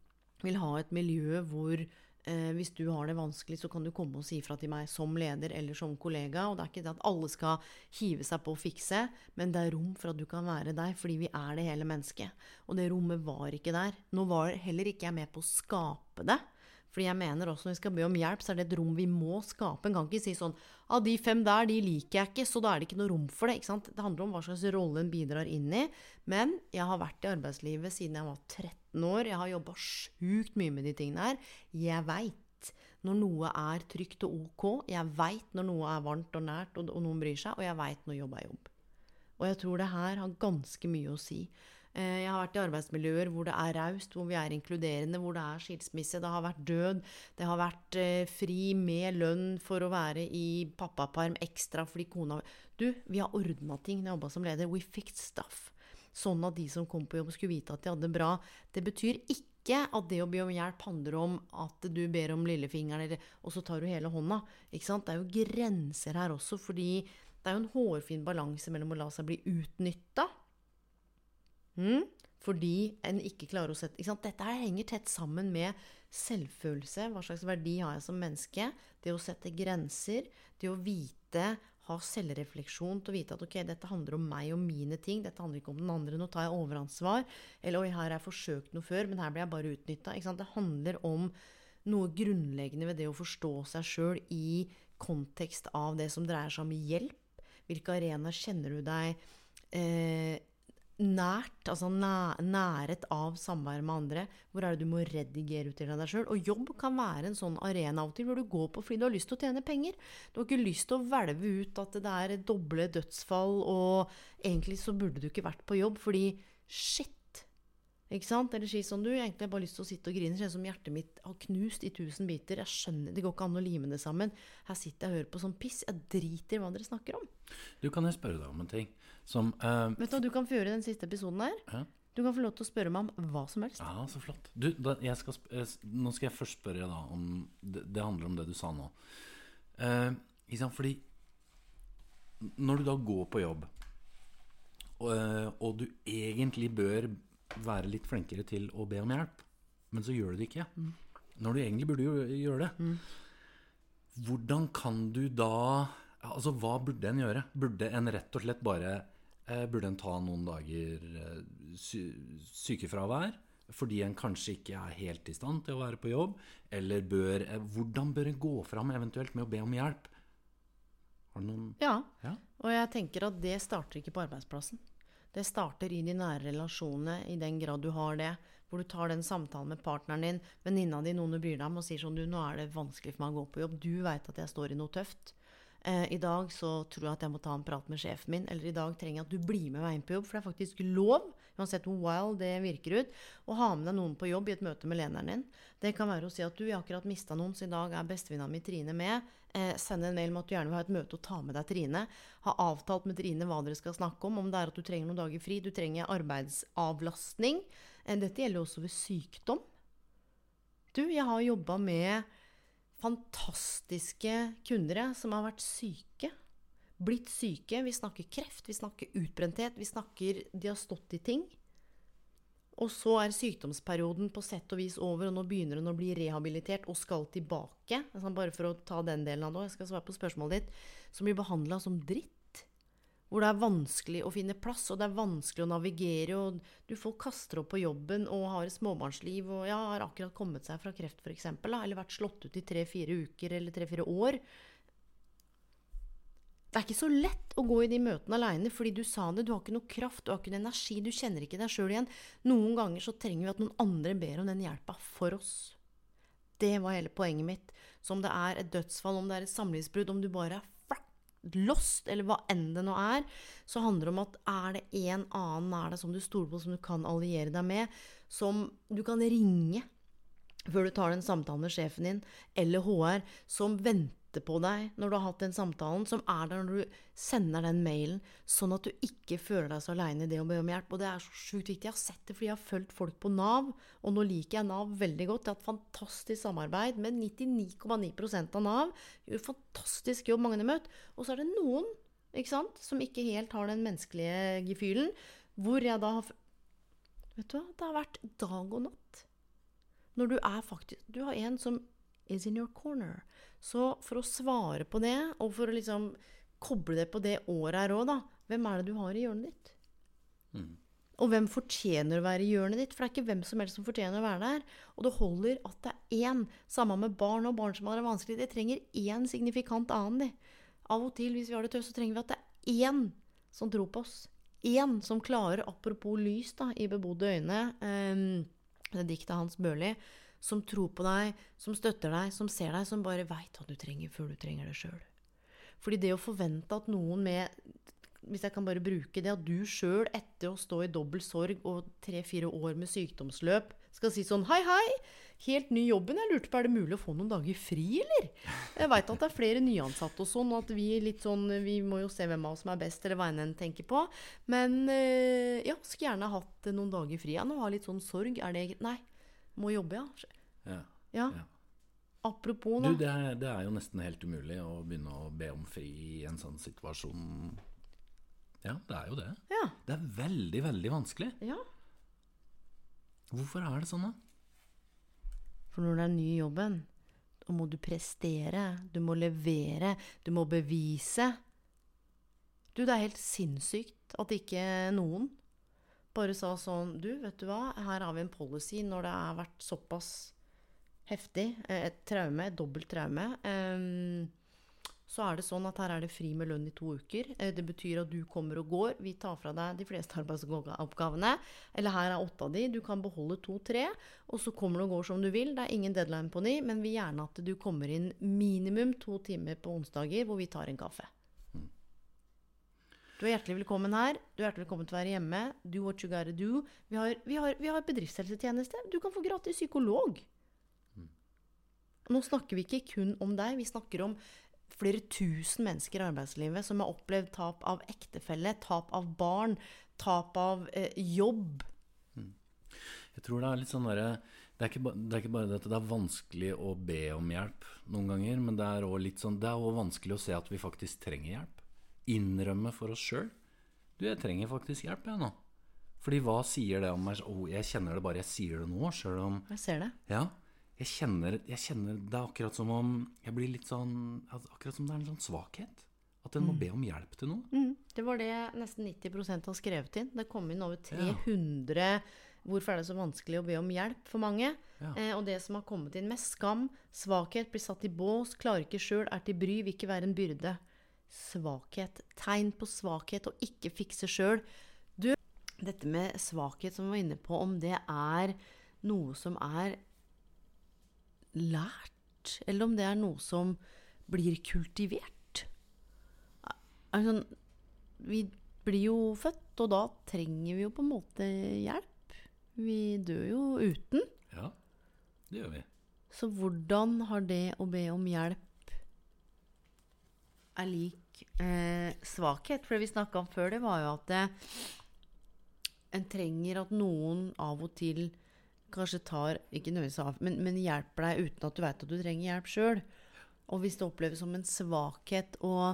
vil ha et miljø hvor Eh, hvis du har det vanskelig, så kan du komme og si ifra til meg som leder eller som kollega. Og det er ikke det at alle skal hive seg på å fikse, men det er rom for at du kan være deg, fordi vi er det hele mennesket. Og det rommet var ikke der. Nå var heller ikke jeg med på å skape det. Fordi jeg mener også når vi skal be om hjelp, så er det et rom vi må skape. En kan ikke si sånn Av ah, de fem der, de liker jeg ikke, så da er det ikke noe rom for det. ikke sant? Det handler om hva slags rolle en bidrar inn i. Men jeg har vært i arbeidslivet siden jeg var 13 år. Jeg har jobba sjukt mye med de tingene her. Jeg veit når noe er trygt og ok. Jeg veit når noe er varmt og nært, og, og noen bryr seg. Og jeg veit når jobb er jobb. Og jeg tror det her har ganske mye å si. Eh, jeg har vært i arbeidsmiljøer hvor det er raust, hvor vi er inkluderende, hvor det er skilsmisse, det har vært død, det har vært eh, fri med lønn for å være i pappaperm ekstra fordi kona Du, vi har ordna ting når jeg jobba som leder. We fixed stuff. Sånn at de som kom på jobb, skulle vite at de hadde det bra. Det betyr ikke at det å be om hjelp handler om at du ber om lillefingeren, og så tar du hele hånda. Ikke sant? Det er jo grenser her også, fordi det er jo en hårfin balanse mellom å la seg bli utnytta Mm? Fordi en ikke klarer å sette Dette her henger tett sammen med selvfølelse. Hva slags verdi har jeg som menneske? Det å sette grenser. Det å vite, ha selvrefleksjon til å vite at ok, dette handler om meg og mine ting. Dette handler ikke om den andre. Nå tar jeg overansvar. Eller oi, her har jeg forsøkt noe før, men her blir jeg bare utnytta. Det handler om noe grunnleggende ved det å forstå seg sjøl i kontekst av det som dreier seg om hjelp. Hvilke arenaer kjenner du deg eh, nært, altså næret av samvær med andre. Hvor er det du må redigere ut av deg sjøl? Og jobb kan være en sånn arena av og til hvor du går på fordi du har lyst til å tjene penger. Du har ikke lyst til å hvelve ut at det er doble dødsfall, og egentlig så burde du ikke vært på jobb fordi shit, ikke sant? Eller si sånn, du, egentlig har jeg bare lyst til å sitte og grine. Kjennes som hjertet mitt har knust i tusen biter. Jeg skjønner, Det går ikke an å lime det sammen. Her sitter jeg og hører på sånn piss. Jeg driter i hva dere snakker om. Du, kan jeg spørre deg om en ting som uh, Vet du hva du kan få gjøre i den siste episoden her? Ja? Du kan få lov til å spørre meg om hva som helst. Ja, så flott. Du, da, skal nå skal jeg først spørre da om Det, det handler om det du sa nå. Uh, fordi når du da går på jobb, og, og du egentlig bør være litt flinkere til å be om hjelp, men så gjør du det ikke. Mm. Når du egentlig burde gjøre det. Mm. Hvordan kan du da Altså, hva burde en gjøre? Burde en rett og slett bare eh, Burde en ta noen dager eh, sy sykefravær? Fordi en kanskje ikke er helt i stand til å være på jobb? Eller bør eh, Hvordan bør en gå fram eventuelt med å be om hjelp? Har du noen ja. ja. Og jeg tenker at det starter ikke på arbeidsplassen. Det starter i de nære relasjonene, i den grad du har det. Hvor du tar den samtalen med partneren din, venninna di, noen du bryr deg om, og sier sånn Du, nå er det vanskelig for meg å gå på jobb. Du veit at jeg står i noe tøft. Eh, I dag så tror jeg at jeg må ta en prat med sjefen min. Eller i dag trenger jeg at du blir med meg inn på jobb, for det er faktisk lov, uansett hvor wild det virker ut, å ha med deg noen på jobb i et møte med lederen din. Det kan være å si at du, jeg har akkurat mista noen, så i dag er bestevenninna mi Trine med. Eh, send en mail med at du gjerne vil ha et møte og ta med deg Trine. Ha avtalt med Trine hva dere skal snakke om, om det er at du trenger noen dager fri, du trenger arbeidsavlastning. Eh, dette gjelder også ved sykdom. Du, jeg har jobba med fantastiske kunder som har vært syke. Blitt syke. Vi snakker kreft, vi snakker utbrenthet, vi snakker De har stått i ting. Og så er sykdomsperioden på sett og vis over, og nå begynner hun å bli rehabilitert og skal tilbake. Altså bare for å ta den delen av det, jeg skal svare på spørsmålet ditt. Som blir behandla som dritt. Hvor det er vanskelig å finne plass, og det er vanskelig å navigere, og du folk kaster opp på jobben og har et småbarnsliv og ja, har akkurat kommet seg fra kreft, f.eks., eller vært slått ut i tre-fire uker eller tre-fire år. Det er ikke så lett å gå i de møtene aleine, fordi du sa det, du har ikke noe kraft, du har ikke noe energi, du kjenner ikke deg sjøl igjen. Noen ganger så trenger vi at noen andre ber om den hjelpa for oss. Det var hele poenget mitt. Så om det er et dødsfall, om det er et samlivsbrudd, om du bare er lost, eller hva enn det nå er, så handler det om at er det en annen er det som du stoler på, som du kan alliere deg med, som du kan ringe før du tar den samtalen med sjefen din, eller HR, som venter på deg når du har hatt den samtalen, som er der når du sender den mailen, sånn at du ikke føler deg så aleine i det å be om hjelp. Og det er så sjukt viktig. Jeg har sett det fordi jeg har fulgt folk på Nav, og nå liker jeg Nav veldig godt. Jeg har hatt fantastisk samarbeid med 99,9 av Nav. Gjør fantastisk jobb, mange har møtt. Og så er det noen ikke sant, som ikke helt har den menneskelige gefühlen, hvor jeg da har Vet du hva, det har vært dag og natt. Når du er faktisk Du har en som is in your corner. Så for å svare på det, og for å liksom koble det på det året her òg, da Hvem er det du har i hjørnet ditt? Mm. Og hvem fortjener å være i hjørnet ditt? For det er ikke hvem som helst som fortjener å være der. Og det holder at det er én. Samme med barn og barn som har det vanskelig. Det trenger én signifikant annen, de. Av og til, hvis vi har det tøft, så trenger vi at det er én som tror på oss. Én som klarer, apropos lys da, i bebodde øyne, um, det diktet Hans Børli, som tror på deg, som støtter deg, som ser deg, som bare veit hva du trenger før du trenger det sjøl. Fordi det å forvente at noen med Hvis jeg kan bare bruke det, at du sjøl etter å stå i dobbel sorg og tre-fire år med sykdomsløp skal si sånn Hei, hei! Helt ny jobben. Jeg lurte på er det mulig å få noen dager fri, eller? Jeg veit at det er flere nyansatte og sånn, og at vi litt sånn Vi må jo se hvem av oss som er best, eller hva enn en tenker på. Men eh, ja, skulle gjerne hatt noen dager fri. Ja, nå har litt sånn sorg. Er det Nei. Må jobbe, ja. Ja. Ja. Apropos, Apropos, Du, da. det er, det er jo nesten helt umulig å begynne å be om fri i en sånn situasjon. Ja, det er jo det. Ja. Det er veldig, veldig vanskelig. ja. Hvorfor er det sånn, da? For når det er ny i jobben, da må du prestere, du må levere, du må bevise. Du, det er helt sinnssykt at ikke noen bare sa sånn Du, vet du hva, her har vi en policy når det har vært såpass heftig, eh, et traume, et dobbelt traume. ehm, så er det sånn at her er det fri med lønn i to uker. Eh, Det betyr at du kommer og går. Vi tar fra deg de fleste arbeidsoppgavene. Eller her er åtte av de. Du kan beholde to-tre. Og så kommer du og går som du vil. Det er ingen deadline på de, men vi vil gjerne at du kommer inn minimum to timer på onsdager hvor vi tar en kaffe. Du er hjertelig velkommen her. Du er hjertelig velkommen til å være hjemme. Do what you gotta do. Vi har, vi har, vi har bedriftshelsetjeneste. Du kan få gratis psykolog. Nå snakker vi ikke kun om deg, vi snakker om flere tusen mennesker i arbeidslivet som har opplevd tap av ektefelle, tap av barn, tap av eh, jobb. Jeg tror det er litt sånn derre det, er det er ikke bare dette. det er vanskelig å be om hjelp noen ganger, men det er òg sånn vanskelig å se at vi faktisk trenger hjelp. Innrømme for oss sjøl. Du, jeg trenger faktisk hjelp, jeg nå. Fordi hva sier det om meg? Oh, jeg kjenner det bare jeg sier det nå, sjøl om Jeg ser det. Ja. Jeg kjenner, jeg kjenner Det er akkurat som om Jeg blir litt sånn Akkurat som det er en sånn svakhet. At en må be om hjelp til noe. Mm. Det var det nesten 90 har skrevet inn. Det kom inn over 300 Hvorfor er det så vanskelig å be om hjelp for mange? Ja. Eh, og det som har kommet inn med skam, svakhet, blir satt i bås, klarer ikke sjøl, er til bry, vil ikke være en byrde. Svakhet. Tegn på svakhet og ikke fikse sjøl. Du, dette med svakhet som vi var inne på, om det er noe som er lært, eller om det er noe som blir kultivert. Altså, vi blir jo født, og da trenger vi jo på en måte hjelp. Vi dør jo uten. Ja, det gjør vi. Så hvordan har det å be om hjelp er lik eh, svakhet? For det vi snakka om før, det var jo at det, en trenger at noen av og til kanskje tar Ikke nødvendigvis av, men, men hjelper deg uten at du vet at du trenger hjelp sjøl. Og hvis det oppleves som en svakhet å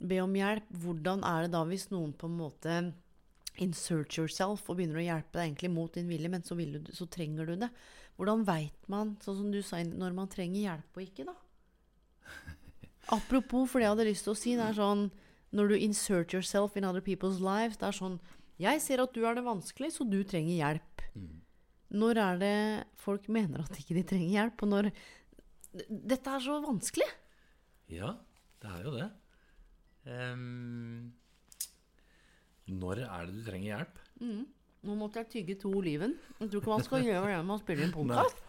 be om hjelp, hvordan er det da hvis noen på en måte insert yourself og begynner å hjelpe deg egentlig mot din vilje, men så, vil du, så trenger du det? Hvordan veit man, sånn som du sa, når man trenger hjelp og ikke, da? Apropos, for det jeg hadde lyst til å si, det er sånn når du insert yourself in other people's lives, det er sånn Jeg ser at du har det vanskelig, så du trenger hjelp. Når er det folk mener at ikke de trenger hjelp, og når Dette er så vanskelig. Ja, det er jo det. Um, når er det du trenger hjelp? Nå måtte jeg tygge to oliven. Jeg tror ikke man skal gjøre det når man spiller en podkast.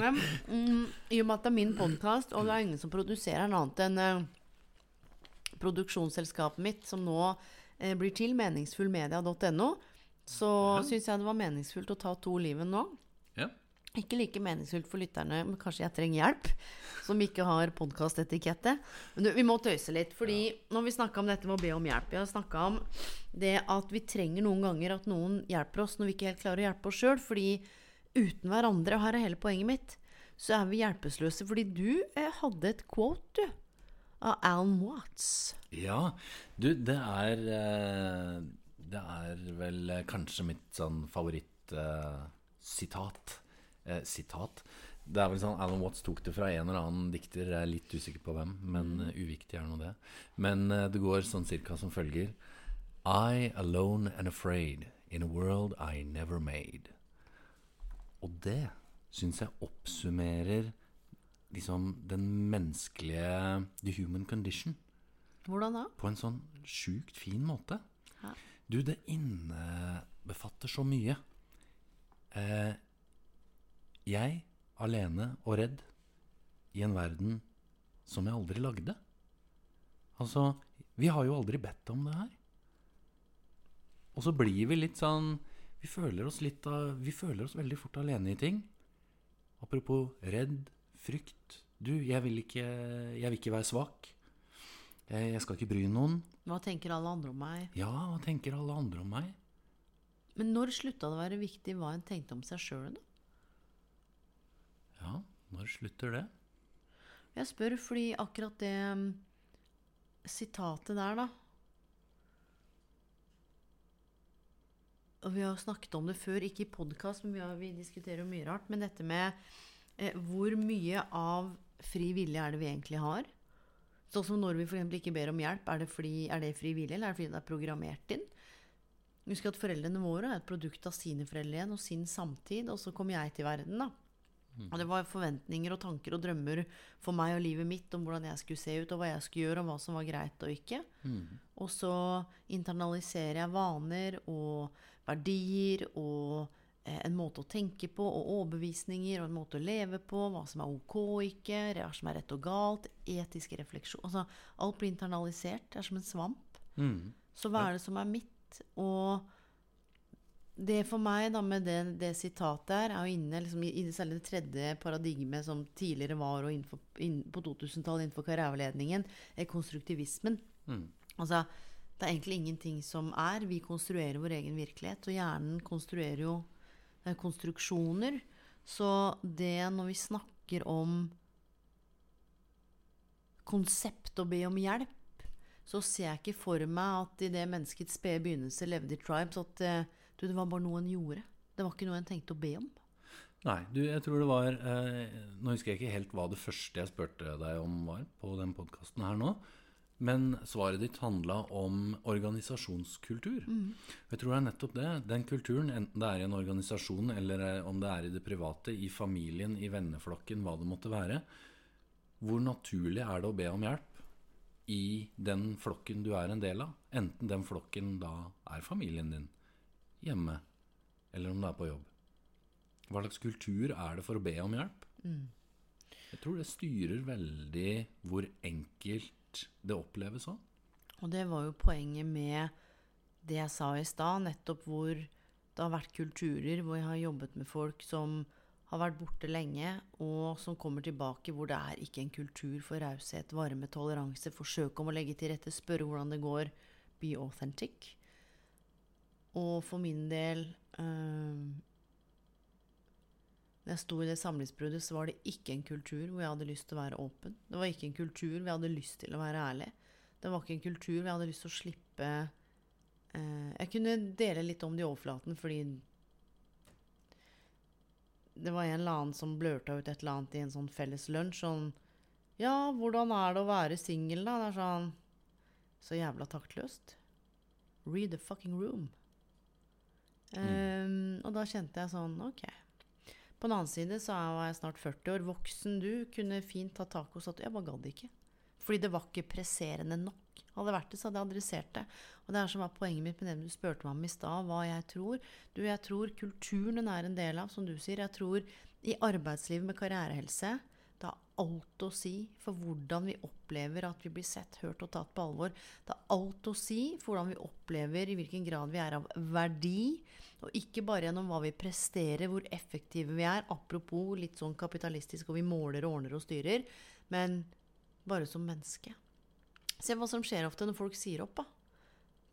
Men mm, i og med at det er min podkast, og det er ingen som produserer den annet enn eh, produksjonsselskapet mitt, som nå eh, blir til meningsfullmedia.no, så Ja. syns jeg det var meningsfullt å ta to oliven nå. Ja. Ikke like meningsfullt for lytterne, men kanskje jeg trenger hjelp, som ikke har podkastetikette. Men vi må tøyse litt, fordi når vi snakka om dette med å be om hjelp Vi har snakka om det at vi trenger noen ganger at noen hjelper oss når vi ikke helt klarer å hjelpe oss sjøl. Fordi uten hverandre, og her er hele poenget mitt, så er vi hjelpeløse. Fordi du eh, hadde et quote, du, av Alan Watts. Ja, du, det er eh, Det er vel eh, kanskje mitt sånn favorittsitat. Eh, sitat. Det er vel sånn Alan Watts tok det fra en eller annen dikter, jeg er litt usikker på hvem, men eh, uviktig er nå det. Men eh, det går sånn cirka som følger. I alone and afraid in a world I never made. Og det syns jeg oppsummerer liksom den menneskelige The human condition Hvordan da? på en sånn sjukt fin måte. Ja. Du, det innebefatter så mye. Eh, jeg, alene og redd, i en verden som jeg aldri lagde. Altså, vi har jo aldri bedt om det her. Og så blir vi litt sånn Vi føler oss litt av Vi føler oss veldig fort alene i ting. Apropos redd, frykt. Du, jeg vil ikke, jeg vil ikke være svak. Jeg, jeg skal ikke bry noen. Hva tenker alle andre om meg? Ja, hva tenker alle andre om meg? Men når slutta det å være viktig hva en tenkte om seg sjøl, da? Ja, når slutter det? Jeg spør fordi akkurat det mm, sitatet der, da Og vi har snakket om det før, ikke i podkast, men vi, har, vi diskuterer jo mye rart. Men dette med eh, hvor mye av fri vilje er det vi egentlig har? Sånn som når vi f.eks. ikke ber om hjelp, er det, fordi, er det fri vilje, eller er det fordi det er programmert inn? Husk at foreldrene våre er et produkt av sine foreldre igjen, og sin samtid. Og så kom jeg til verden, da. Og det var forventninger og tanker og drømmer for meg og livet mitt om hvordan jeg skulle se ut, og hva jeg skulle gjøre, og hva som var greit og ikke. Og så internaliserer jeg vaner og verdier og eh, en måte å tenke på, og overbevisninger, og en måte å leve på, hva som er ok og ikke, hva som er rett og galt, etiske refleksjoner Altså, alt blir internalisert. Det er som en svamp. Mm. Så hva er det som er mitt? Og det for meg, da, med det, det sitatet her, er jo inne liksom, i, i det særlig det tredje paradigmet som tidligere var og innenfor, inn, på 2000-tallet innenfor karriereveiledningen, er konstruktivismen. Mm. Altså, det er egentlig ingenting som er. Vi konstruerer vår egen virkelighet, og hjernen konstruerer jo eh, konstruksjoner. Så det når vi snakker om konsept og be om hjelp, så ser jeg ikke for meg at i det menneskets spede begynnelse levde i tribes, at eh, du, det var bare noe en gjorde. Det var ikke noe en tenkte å be om. Nei, du, jeg tror det var eh, Nå husker jeg ikke helt hva det første jeg spurte deg om var på den podkasten her nå. Men svaret ditt handla om organisasjonskultur. Jeg tror det er nettopp det. Den kulturen, enten det er i en organisasjon eller eh, om det er i det private, i familien, i venneflokken, hva det måtte være. Hvor naturlig er det å be om hjelp i den flokken du er en del av? Enten den flokken da er familien din, hjemme, eller om det er på jobb. Hva slags kultur er det for å be om hjelp? Jeg tror det styrer veldig hvor enkelt det oppleves sånn. Og det var jo poenget med det jeg sa i stad, nettopp hvor det har vært kulturer hvor jeg har jobbet med folk som har vært borte lenge, og som kommer tilbake hvor det er ikke en kultur for raushet, varme, toleranse, forsøk om å legge til rette, spørre hvordan det går, be authentic. Og for min del eh, Da jeg sto i det samlivsbruddet, så var det ikke en kultur hvor jeg hadde lyst til å være åpen. Det var ikke en kultur hvor jeg hadde lyst til å være ærlig. Det var ikke en kultur hvor jeg hadde lyst til å slippe eh, Jeg kunne dele litt om det i overflaten fordi det var en eller annen som blørta ut et eller annet i en sånn felles lunsj. Sånn Ja, hvordan er det å være singel, da? Det er sånn så jævla taktløst. Read the fucking room. Um, og da kjente jeg sånn Ok. På den annen side så var jeg snart 40 år. Voksen du. Kunne fint ta sagt Jeg bare gadd ikke. Fordi det var ikke presserende nok. Hadde vært det, så hadde jeg adressert det. Og det er som var poenget mitt med det du spurte meg om i stad, hva jeg tror. Du, jeg tror kulturen den er en del av, som du sier. Jeg tror i arbeidslivet med karrierehelse det har alt å si for hvordan vi opplever at vi blir sett, hørt og tatt på alvor. Det har alt å si for hvordan vi opplever i hvilken grad vi er av verdi. Og ikke bare gjennom hva vi presterer, hvor effektive vi er. Apropos litt sånn kapitalistisk, og vi måler og ordner og styrer. Men bare som menneske. Se hva som skjer ofte når folk sier opp. da.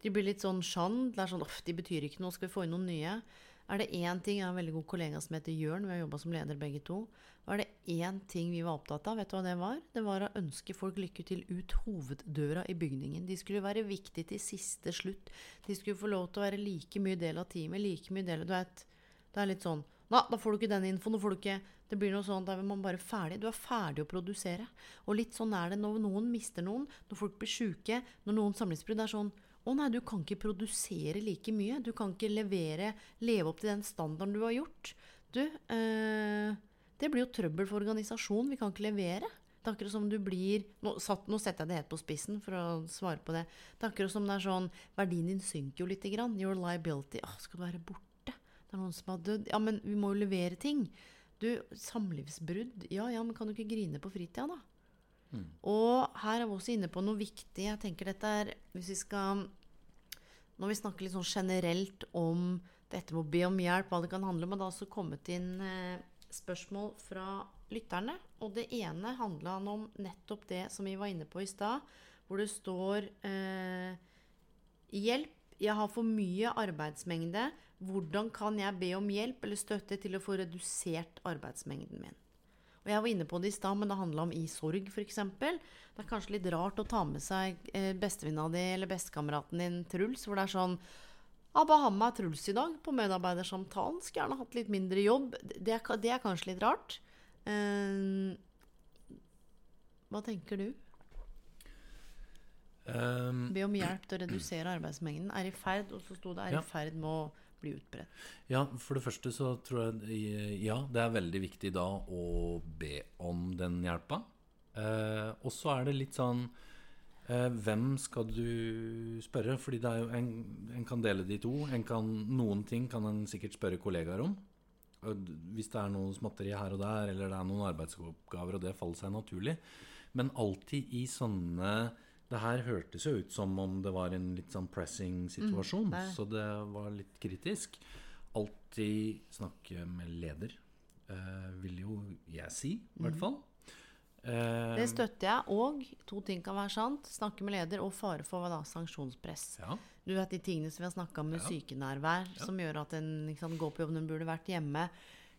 De blir litt sånn sjand. Det er sånn, 'Uff, de betyr ikke noe, skal vi få inn noen nye? Er det én ting Jeg har en veldig god kollega som heter Jørn. Vi har jobba som leder begge to. Og er det én ting vi var opptatt av, vet du hva det var? Det var å ønske folk lykke til ut hoveddøra i bygningen. De skulle være viktige til siste slutt. De skulle få lov til å være like mye del av teamet. like mye del, av du vet, Det er litt sånn Nei, da får du ikke den infoen. da får du ikke Det blir noe sånn, Da er man bare ferdig. Du er ferdig å produsere. Og litt sånn er det når noen mister noen, når folk blir sjuke, når noen samlivsbrudd. Er sånn å nei, du kan ikke produsere like mye. Du kan ikke levere, leve opp til den standarden du har gjort. Du, eh, det blir jo trøbbel for organisasjonen. Vi kan ikke levere. Det er akkurat som du blir nå, satt, nå, setter jeg det helt på spissen for å svare på det. Det er akkurat som det er sånn Verdien din synker jo lite grann. Your liability. Å, skal du være borte? Det er noen som har dødd. Ja, men vi må jo levere ting. Du, samlivsbrudd. Ja, ja, men kan du ikke grine på fritida, da? Og her er vi også inne på noe viktig. Jeg tenker dette er Hvis vi skal Når vi snakker litt sånn generelt om dette med å be om hjelp, hva det kan handle om, og det har også kommet inn eh, spørsmål fra lytterne. Og det ene handla om nettopp det som vi var inne på i stad, hvor det står eh, Hjelp, jeg har for mye arbeidsmengde. Hvordan kan jeg be om hjelp eller støtte til å få redusert arbeidsmengden min? Og jeg var inne på det i stad, men det handla om i sorg, f.eks. Det er kanskje litt rart å ta med seg eh, bestevenninna di eller bestekameraten din Truls, hvor det er sånn Abba ha med meg Truls i dag på medarbeidersamtalen. Skulle gjerne hatt litt mindre jobb. Det er, det er kanskje litt rart. Uh, hva tenker du? Um, Be om hjelp til å redusere arbeidsmengden. Er i ferd, og så sto det er ja. i ferd med å bli utbredt? Ja, for det første så tror jeg Ja, det er veldig viktig da å be om den hjelpa. Eh, og så er det litt sånn eh, Hvem skal du spørre? Fordi det er jo en, en kan dele de to. Kan, noen ting kan en sikkert spørre kollegaer om. Hvis det er noe småtteri her og der, eller det er noen arbeidsoppgaver, og det faller seg naturlig. Men alltid i sånne det her hørtes jo ut som om det var en litt sånn pressing situasjon, mm, så det var litt kritisk. Alltid snakke med leder, eh, vil jo jeg si, i hvert mm. fall. Uh, det støtter jeg. Og to ting kan være sant. Snakke med leder og fare for da, sanksjonspress. Ja. Du vet de tingene som vi har snakka om med ja. sykenærvær, ja. som gjør at en liksom, går på jobb når en burde vært hjemme.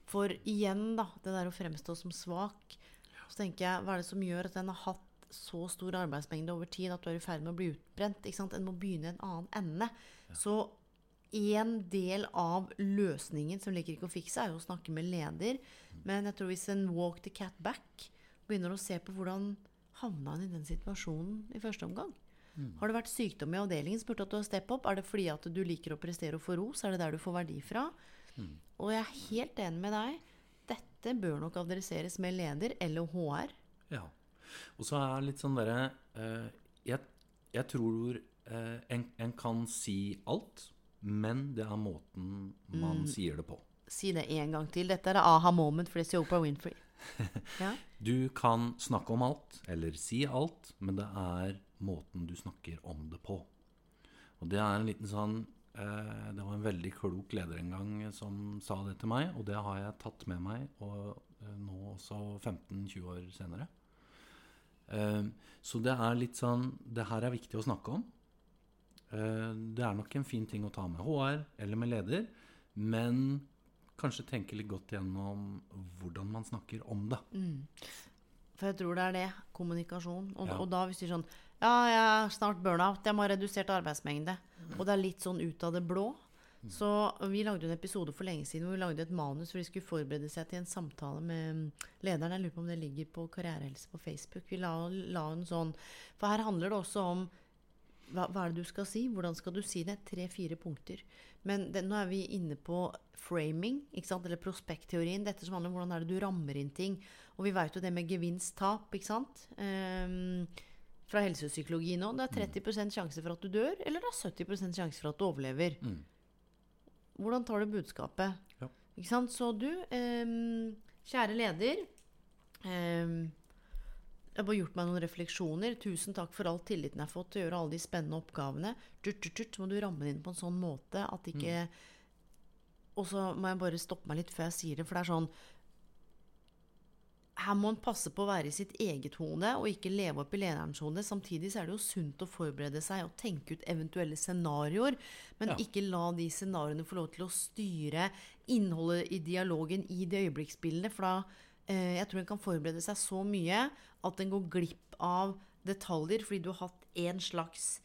For igjen, da, det der å fremstå som svak. Så tenker jeg, hva er det som gjør at en har hatt så stor arbeidsmengde over tid at du er i ferd med å bli utbrent. En må begynne i en annen ende. Ja. Så en del av løsningen som ligger ikke å fikse, er jo å snakke med leder. Mm. Men jeg tror hvis en walk the cat back begynner å se på hvordan havna han i den situasjonen i første omgang. Mm. Har det vært sykdom i avdelingen, spurte at du har steppet opp Er det fordi at du liker å prestere og få ros? Er det der du får verdi fra? Mm. Og jeg er helt enig med deg. Dette bør nok adresseres med leder eller HR. Ja. Og så er det litt sånn derre uh, jeg, jeg, tror uh, en, en, kan si alt, men det er måten man mm. sier det på. Si det en gang til. Dette er aha moment, for det Oprah Winfrey. ja? Du kan snakke om alt, eller si alt, men det er måten du snakker om det på. Og det er en liten sånn uh, Det var en veldig klok leder en gang som sa det til meg, og det har jeg tatt med meg og, nå også 15-20 år senere. Ehm, så det er litt sånn Det her er viktig å snakke om. Ehm, det er nok en fin ting å ta med HR eller med leder, men kanskje tenke litt godt gjennom hvordan man snakker om det. Mm. For jeg tror det er det. Kommunikasjon. Og, ja. og da hvis du sånn Ja, jeg er snart burnout. Jeg må ha redusert arbeidsmengde. Mm. Og det er litt sånn ut av det blå. Så Vi lagde en episode for lenge siden hvor vi lagde et manus hvor de skulle forberede seg til en samtale med lederen. Jeg lurer på om det ligger på Karrierehelse på Facebook. Vi la, la en sånn For her handler det også om hva, hva er det du skal si? Hvordan skal du si det? Tre-fire punkter. Men det, nå er vi inne på framing, ikke sant? eller prospektteorien. Dette som handler om hvordan er det du rammer inn ting. Og vi vet jo det med gevinst-tap, ikke sant. Um, fra helsepsykologi nå. Det er 30% sjanse for at du dør, eller det er 70% sjanse for at du overlever. Mm. Hvordan tar du budskapet? Ja. Ikke sant? Så du, ehm, kjære leder ehm, Jeg har bare gjort meg noen refleksjoner. Tusen takk for all tilliten jeg har fått til å gjøre alle de spennende oppgavene. Tut, tut, tut, så må du ramme det inn på en sånn måte at ikke Og så må jeg bare stoppe meg litt før jeg sier det, for det er sånn her må en passe på å være i sitt eget hode og ikke leve opp i lederens hode. Samtidig så er det jo sunt å forberede seg og tenke ut eventuelle scenarioer, men Ja. ikke la de scenarioene få lov til å styre innholdet i dialogen i det øyeblikksbildet. For da eh, jeg tror en kan forberede seg så mye at en går glipp av detaljer fordi du har hatt en slags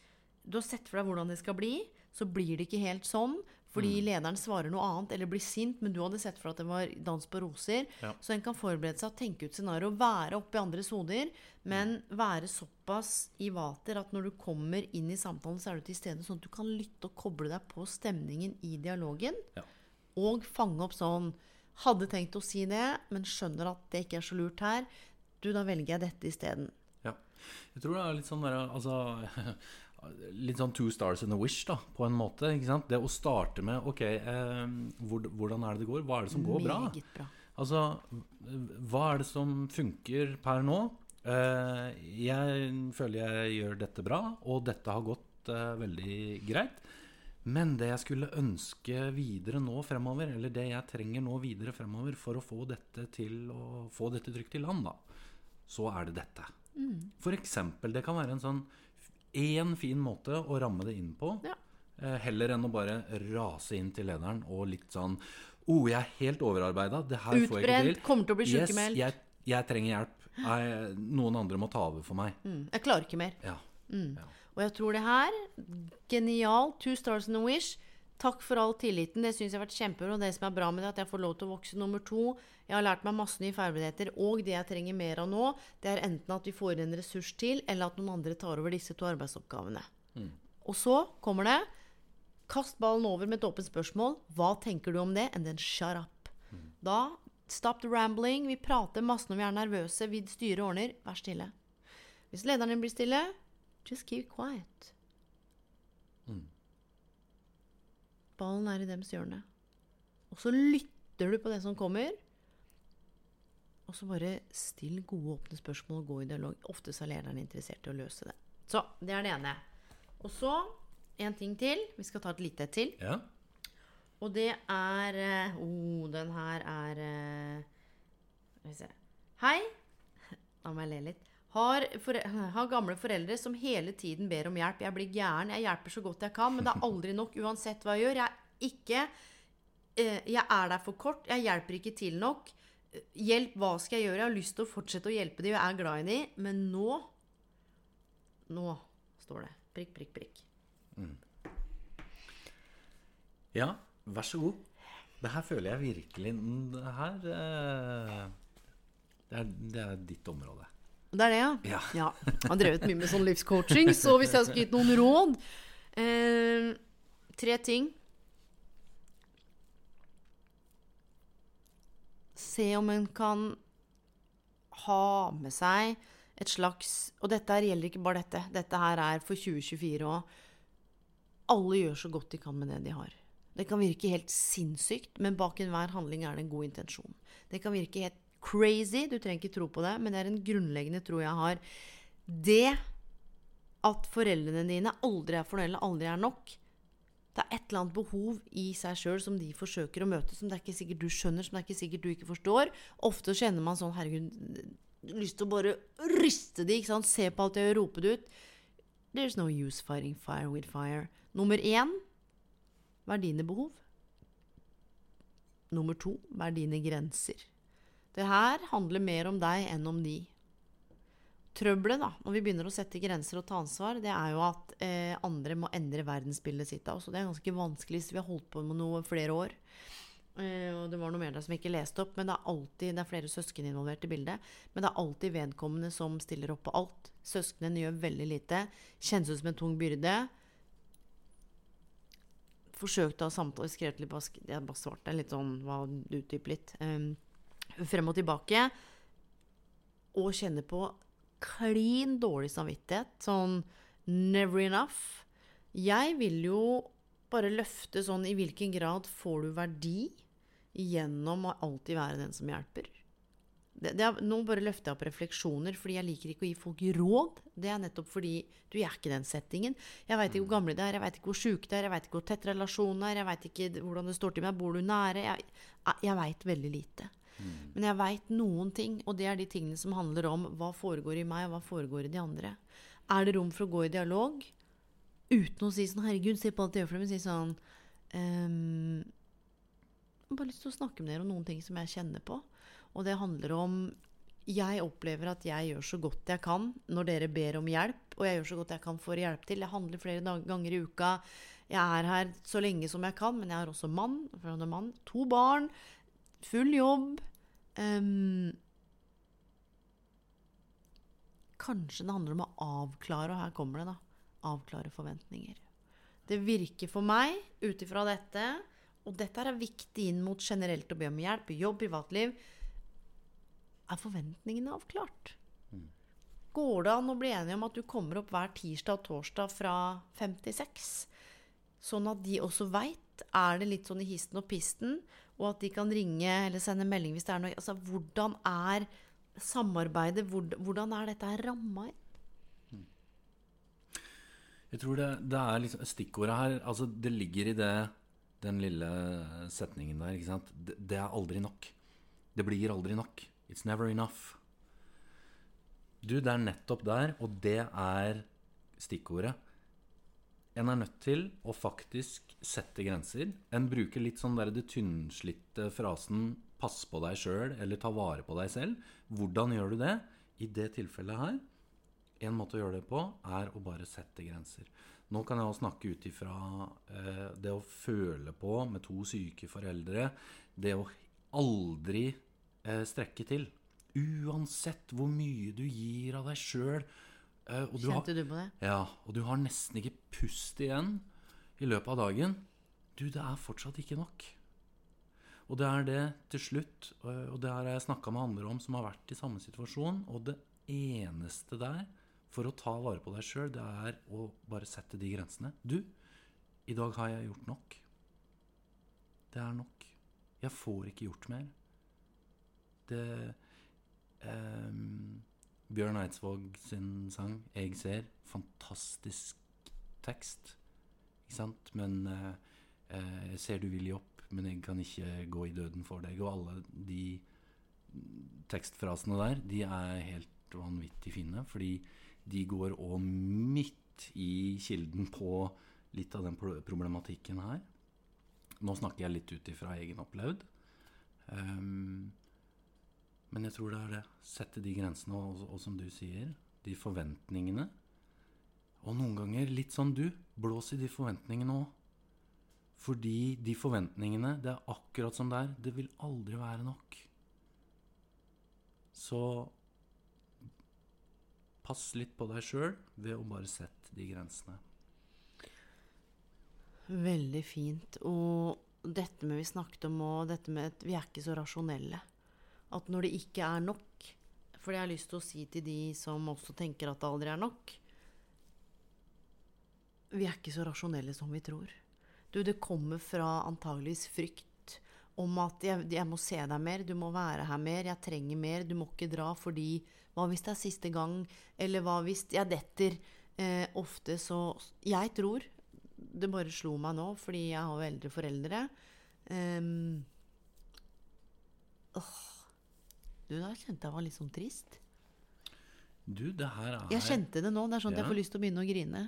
Du har sett for deg hvordan det skal bli, så blir det ikke helt sånn. Fordi lederen svarer noe annet eller blir sint, men du hadde sett for deg at det var dans på roser. Ja. Så en kan forberede seg og tenke ut scenario, være oppe i andres hoder, men være såpass i vater at når du kommer inn i samtalen, så er du til stede sånn at du kan lytte og koble deg på stemningen i dialogen. Ja. Og fange opp sånn Hadde tenkt å si det, men skjønner at det ikke er så lurt her. Du, da velger jeg dette isteden. Ja. Jeg tror det er litt sånn der, altså, Litt sånn two stars in a wish, da, på en måte. ikke sant? Det å starte med Ok, eh, hvor, hvordan er det det går? Hva er det som går bra? Bra. Altså, hva er det som funker per nå? Eh, jeg føler jeg gjør dette bra, og dette har gått eh, veldig greit. Men det jeg skulle ønske videre nå fremover, eller det jeg trenger nå videre fremover for å få dette til å få dette trygt i land, da, så er det dette. For eksempel, det kan være en sånn én fin måte å ramme det inn på. Ja. Eh, heller enn å bare rase inn til lederen og litt sånn oh, jeg er helt overarbeida. Det her får jeg ikke Utbrent, til. kommer til å bli Yes, sykemeldt. jeg, jeg trenger hjelp. Jeg, noen andre må ta over for meg. Mm, jeg klarer ikke mer. Ja. Og jeg tror det her Genial. Two stars and a wish. Takk for all tilliten. Det syns jeg har vært kjempebra. Og det som er bra med det, er at jeg får lov til å vokse. Nummer to, jeg har lært meg masse nye ferdigheter. Og det jeg trenger mer av nå, det er enten at vi får en ressurs til, eller at noen andre tar over disse to arbeidsoppgavene. Og så kommer det Kast ballen over med et åpent spørsmål. Hva tenker du om det? And then shut up. Da Stop the rambling. Vi prater masse når vi er nervøse. Vi styrer og ordner. Vær stille. Hvis lederen din blir stille, just keep quiet. Ballen er i dems hjørne. Og så lytter du på det som kommer. Og så bare still gode, åpne spørsmål og gå i dialog. Ofte så er lederen interessert i å løse det. Så det er det ene. Og så en ting til. Vi skal ta et lite et til. ja. Og det er Å, oh, den her er eh, Skal vi se. Hei. Da må jeg le litt. Har, for, har gamle foreldre som hele tiden ber om hjelp. Jeg blir gæren. Jeg hjelper så godt jeg kan, men det er aldri nok uansett hva jeg gjør. Jeg er ikke eh, Jeg er der for kort. Jeg hjelper ikke til nok. Hjelp, hva skal jeg gjøre? Jeg har lyst til å fortsette å hjelpe dem, jeg er glad i dem, men nå Nå står det prikk, prikk, prikk. ja, vær så god. Det her føler jeg virkelig mm, Det her eh, det, er, det er ditt område. Det er det, ja? Ja. ja. Jeg har drevet mye med sånn livscoaching, så hvis jeg skulle gitt noen råd eh, Tre ting. Se om en kan ha med seg et slags Og dette her gjelder ikke bare dette. Dette her er for 2024 òg. Alle gjør så godt de kan med det de har. Det kan virke helt sinnssykt, men bak enhver handling er det en god intensjon. Det kan virke helt crazy, du trenger ikke tro på det, men det er en grunnleggende tro jeg har. Det at foreldrene dine aldri er fornøyde, aldri er nok, det er et eller annet behov i seg sjøl som de forsøker å møte, som det er ikke sikkert du skjønner, som det er ikke sikkert du ikke forstår. Ofte kjenner man sånn Herregud, lyst til å bare ryste de, ikke sant? Se på alt jeg gjør, rope det ut. There's no use fighting fire with fire. Nummer én hva er dine behov? Nummer to hva er dine grenser? Det her handler mer om deg enn om de. Trøbbelet da, når vi begynner å sette grenser og ta ansvar, det er jo at eh, andre må endre verdensbildet sitt av oss. Det er ganske vanskelig hvis vi har holdt på med noe flere år. Eh, og det var noe mer der som jeg ikke leste opp, men det er alltid, det er flere søsken involvert i bildet. Men det er alltid vedkommende som stiller opp på alt. Søsknene gjør veldig lite. Kjennes ut som en tung byrde. Forsøkte å ha samtale, skrev litt Jeg bare svarte litt sånn, utdype litt. Um, frem og tilbake. Og kjenner på klin dårlig samvittighet. Sånn never enough. Jeg vil jo bare løfte sånn I hvilken grad får du verdi gjennom å alltid være den som hjelper? Det, det er, nå bare løfter jeg opp refleksjoner, fordi jeg liker ikke å gi folk råd. Det er nettopp fordi du er ikke i den settingen. Jeg veit ikke hvor gamle de er, jeg veit ikke hvor sjuke de er, jeg veit ikke hvor tett relasjonen er, jeg veit ikke hvordan det står til med deg, bor du nære? Jeg, jeg veit veldig lite. Men jeg veit noen ting, og det er de tingene som handler om hva foregår i meg, og hva foregår i de andre. Er det rom for å gå i dialog uten å si sånn 'Herregud, se på alt jeg gjør for dem', men si sånn um, Jeg har bare lyst til å snakke med dere om noen ting som jeg kjenner på. Og det handler om Jeg opplever at jeg gjør så godt jeg kan når dere ber om hjelp, og jeg gjør så godt jeg kan for å hjelpe til. Jeg handler flere ganger i uka. Jeg er her så lenge som jeg kan, men jeg har også mann, mann to barn, full jobb. Ehm, kanskje det handler om å avklare, og her kommer det, da. Avklare forventninger. Det virker for meg, ut ifra dette, og dette er viktig inn mot generelt å be om hjelp, jobb, privatliv, er forventningene avklart. Går det an å bli enige om at du kommer opp hver tirsdag og torsdag fra 56? Sånn at de også veit. Er det litt sånn i histen og pisten? Og at de kan ringe eller sende melding hvis det er noe Altså, hvordan er samarbeidet? Hvordan er dette ramma inn? Jeg tror det, det er liksom stikkordet her Altså, det ligger i det den lille setningen der, ikke sant. Det, det er aldri nok. Det blir aldri nok. It's never enough. Du, det er nettopp der, og det er stikkordet. En er nødt til å faktisk sette grenser. En bruker litt sånn der det tynnslitte frasen 'pass på deg sjøl' eller 'ta vare på deg selv'. Hvordan gjør du det? I det tilfellet her en måte å gjøre det på er å bare sette grenser. Nå kan jeg også snakke ut ifra eh, det å føle på med to syke foreldre. Det å aldri eh, strekke til. Uansett hvor mye du gir av deg sjøl. Eh, og du har- Kjente du på det? ja, og du har nesten ikke pust igjen i løpet av dagen. Du, det er fortsatt ikke nok. Og det er det til slutt, øh, og det har jeg snakka med andre om som har vært i samme situasjon, og det eneste der for å ta vare på deg sjøl, det er å bare sette de grensene. Du, i dag har jeg gjort nok. Det er nok. Jeg får ikke gjort mer. Det ehm, Bjørn Eidsvåg sin sang 'Jeg ser'. Fantastisk tekst. Ikke sant? Men eh, eh, 'Jeg ser du vil gi opp, men jeg kan ikke gå i døden for deg'. Og alle de tekstfrasene der, de er helt vanvittig fine. Fordi de går òg midt i kilden på litt av den problematikken her. Nå snakker jeg litt ut ifra egen opplevd. Ehm, men jeg tror det er det. Sette de grensene, og, og som du sier, de forventningene. Og noen ganger litt sånn du. Blås i de forventningene òg. Fordi de forventningene, det er akkurat som det er. Det vil aldri være nok. Så pass litt på deg sjøl ved å bare sette de grensene. Veldig fint. Og dette med vi snakket om og dette med at vi er ikke så rasjonelle. At når det ikke er nok For det har jeg lyst til å si til de som også tenker at det aldri er nok Vi er ikke så rasjonelle som vi tror. Du, det kommer fra antageligvis frykt om at jeg, jeg må se deg mer, du må være her mer, jeg trenger mer, du må ikke dra fordi Hva hvis det er siste gang? Eller hva hvis jeg detter? Eh, ofte så Jeg tror det bare slo meg nå, fordi jeg har jo eldre foreldre. Um, åh, du, da kjente jeg var litt sånn trist. Du, det her er Jeg kjente det nå. Det er sånn at Ja. jeg får lyst til å begynne å grine.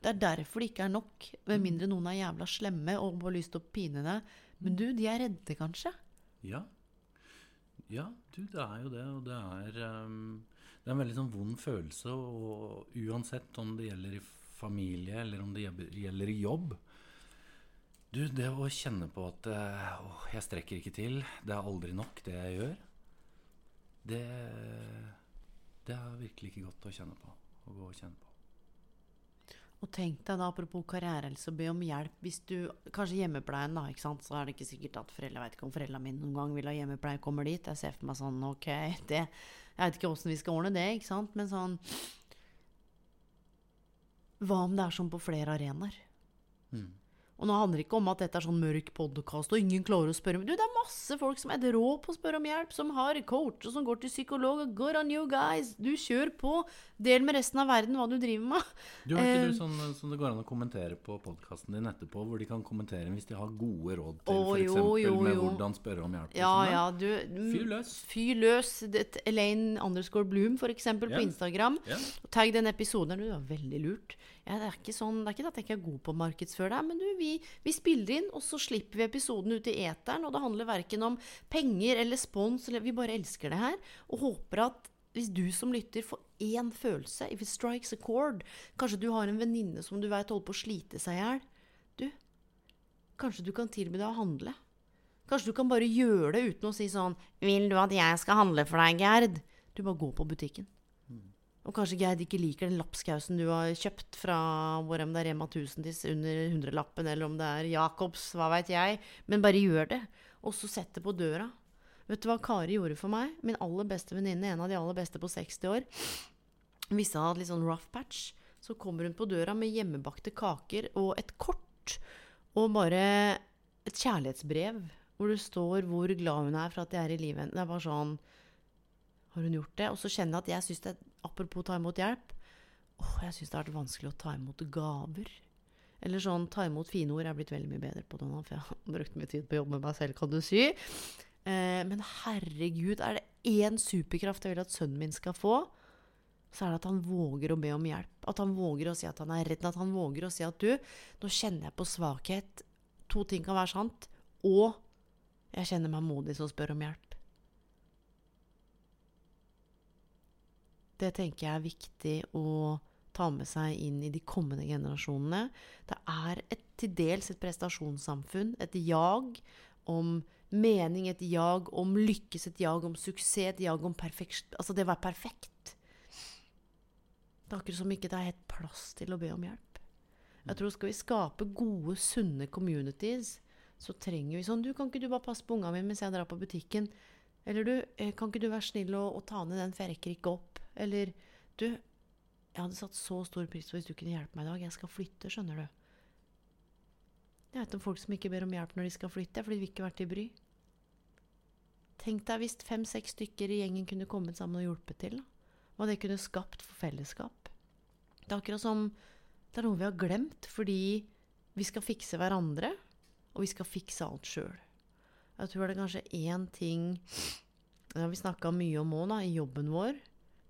Det er derfor det ikke er nok. Med mindre noen er jævla slemme og har lyst til å pine deg. Men du, de er redde, kanskje. Ja. Ja, du, det er jo det. Og det er, um, det er en veldig sånn vond følelse. Og uansett om det gjelder i familie, eller om det gjelder i jobb Du, det å kjenne på at uh, jeg strekker ikke til, det er aldri nok, det jeg gjør, det, det er virkelig ikke godt å kjenne på. å gå og kjenne på. Og tenk deg da, apropos karriere, altså be om hjelp hvis du Kanskje hjemmepleien, da, ikke sant. Så er det ikke sikkert at foreldre veit ikke om foreldra mine noen gang vil ha hjemmepleie, kommer dit. Jeg ser for meg sånn, ok, det Jeg vet ikke åssen vi skal ordne det, ikke sant. Men sånn Hva om det er sånn på flere arenaer? Mm. Og nå handler det ikke om at dette er sånn mørk podkast, og ingen klarer å spørre om Du, det er masse folk som er rå på å spørre om hjelp, som har coach, og som går til psykolog. og Good on you guys! Du kjør på! Del med resten av verden hva du driver med. Du Har ikke Eh, du sånn som det går an å kommentere på podkasten din etterpå, hvor de kan kommentere hvis de har gode råd til f.eks. med hvordan spørre om hjelp? Ja, sånn, ja, du Fyr løs. Fyr løs. Elaine underscore Bloom, for eksempel, på Instagram. Yeah. Tagg den episoden. Det var veldig lurt. Ja, det, er sånn, det er ikke at jeg ikke er god på å markedsføre deg, men du, vi, vi spiller inn, og så slipper vi episoden ut i eteren. Og det handler verken om penger eller spons, eller vi bare elsker det her. Og håper at hvis du som lytter får én følelse, if it strikes a chord Kanskje du har en venninne som du vet holder på å slite seg i hjel. Du, kanskje du kan tilby deg å handle. Kanskje du kan bare gjøre det uten å si sånn 'Vil du at jeg skal handle for deg, Gerd?' Du bare går på butikken. Og kanskje Gerd ikke liker den lapskausen du har kjøpt fra hvor om det er Rema 1000 til under hundrelappen, eller om det er Jacobs, hva veit jeg. Men bare gjør det. Og så sett det på døra. Vet du hva Kari gjorde for meg? Min aller beste venninne, en av de aller beste på 60 år. Hvis jeg hadde litt sånn rough patch, så kommer hun på døra med hjemmebakte kaker og et kort. Og bare et kjærlighetsbrev hvor det står hvor glad hun er for at jeg er i livet. Det er bare sånn Har hun gjort det? Og så kjenner jeg at jeg syns det Apropos ta imot hjelp. Åh, jeg syns det har vært vanskelig å ta imot gaver. Eller sånn ta imot fine ord. Jeg er blitt veldig mye bedre på det nå, for jeg har brukt mye tid på å jobbe med meg selv, kan du si. Eh, men herregud, er det én superkraft jeg vil at sønnen min skal få, så er det at han våger å be om hjelp. At han våger å si at han er redd. At han våger å si at du, nå kjenner jeg på svakhet. To ting kan være sant. Og jeg kjenner meg modig som spør om hjelp. Det tenker jeg er viktig å ta med seg inn i de kommende generasjonene. Det er et, til dels et prestasjonssamfunn, et jag om mening, et jag om lykkes, et jag om suksess, et jag om perfekt, altså det å være perfekt. Det er akkurat som ikke det er helt plass til å be om hjelp. Jeg tror skal vi skape gode, sunne communities, så trenger vi sånn Du, kan ikke du bare passe på ungene mine mens jeg drar på butikken? Eller du, eh, kan ikke du være snill og, og ta ned den, for ikke opp? Eller du, jeg hadde satt så stor pris på hvis du kunne hjelpe meg i dag. Jeg skal flytte, skjønner du. Jeg vet om folk som ikke ber om hjelp når de skal flytte, fordi de vil ikke være til bry. Tenk deg hvis fem-seks stykker i gjengen kunne kommet sammen og hjulpet til. Da. Hva det kunne skapt for fellesskap. Det er akkurat som det er noe vi har glemt fordi vi skal fikse hverandre, og vi skal fikse alt sjøl. Jeg tror det er kanskje én ting Det har vi snakka mye om òg, i jobben vår.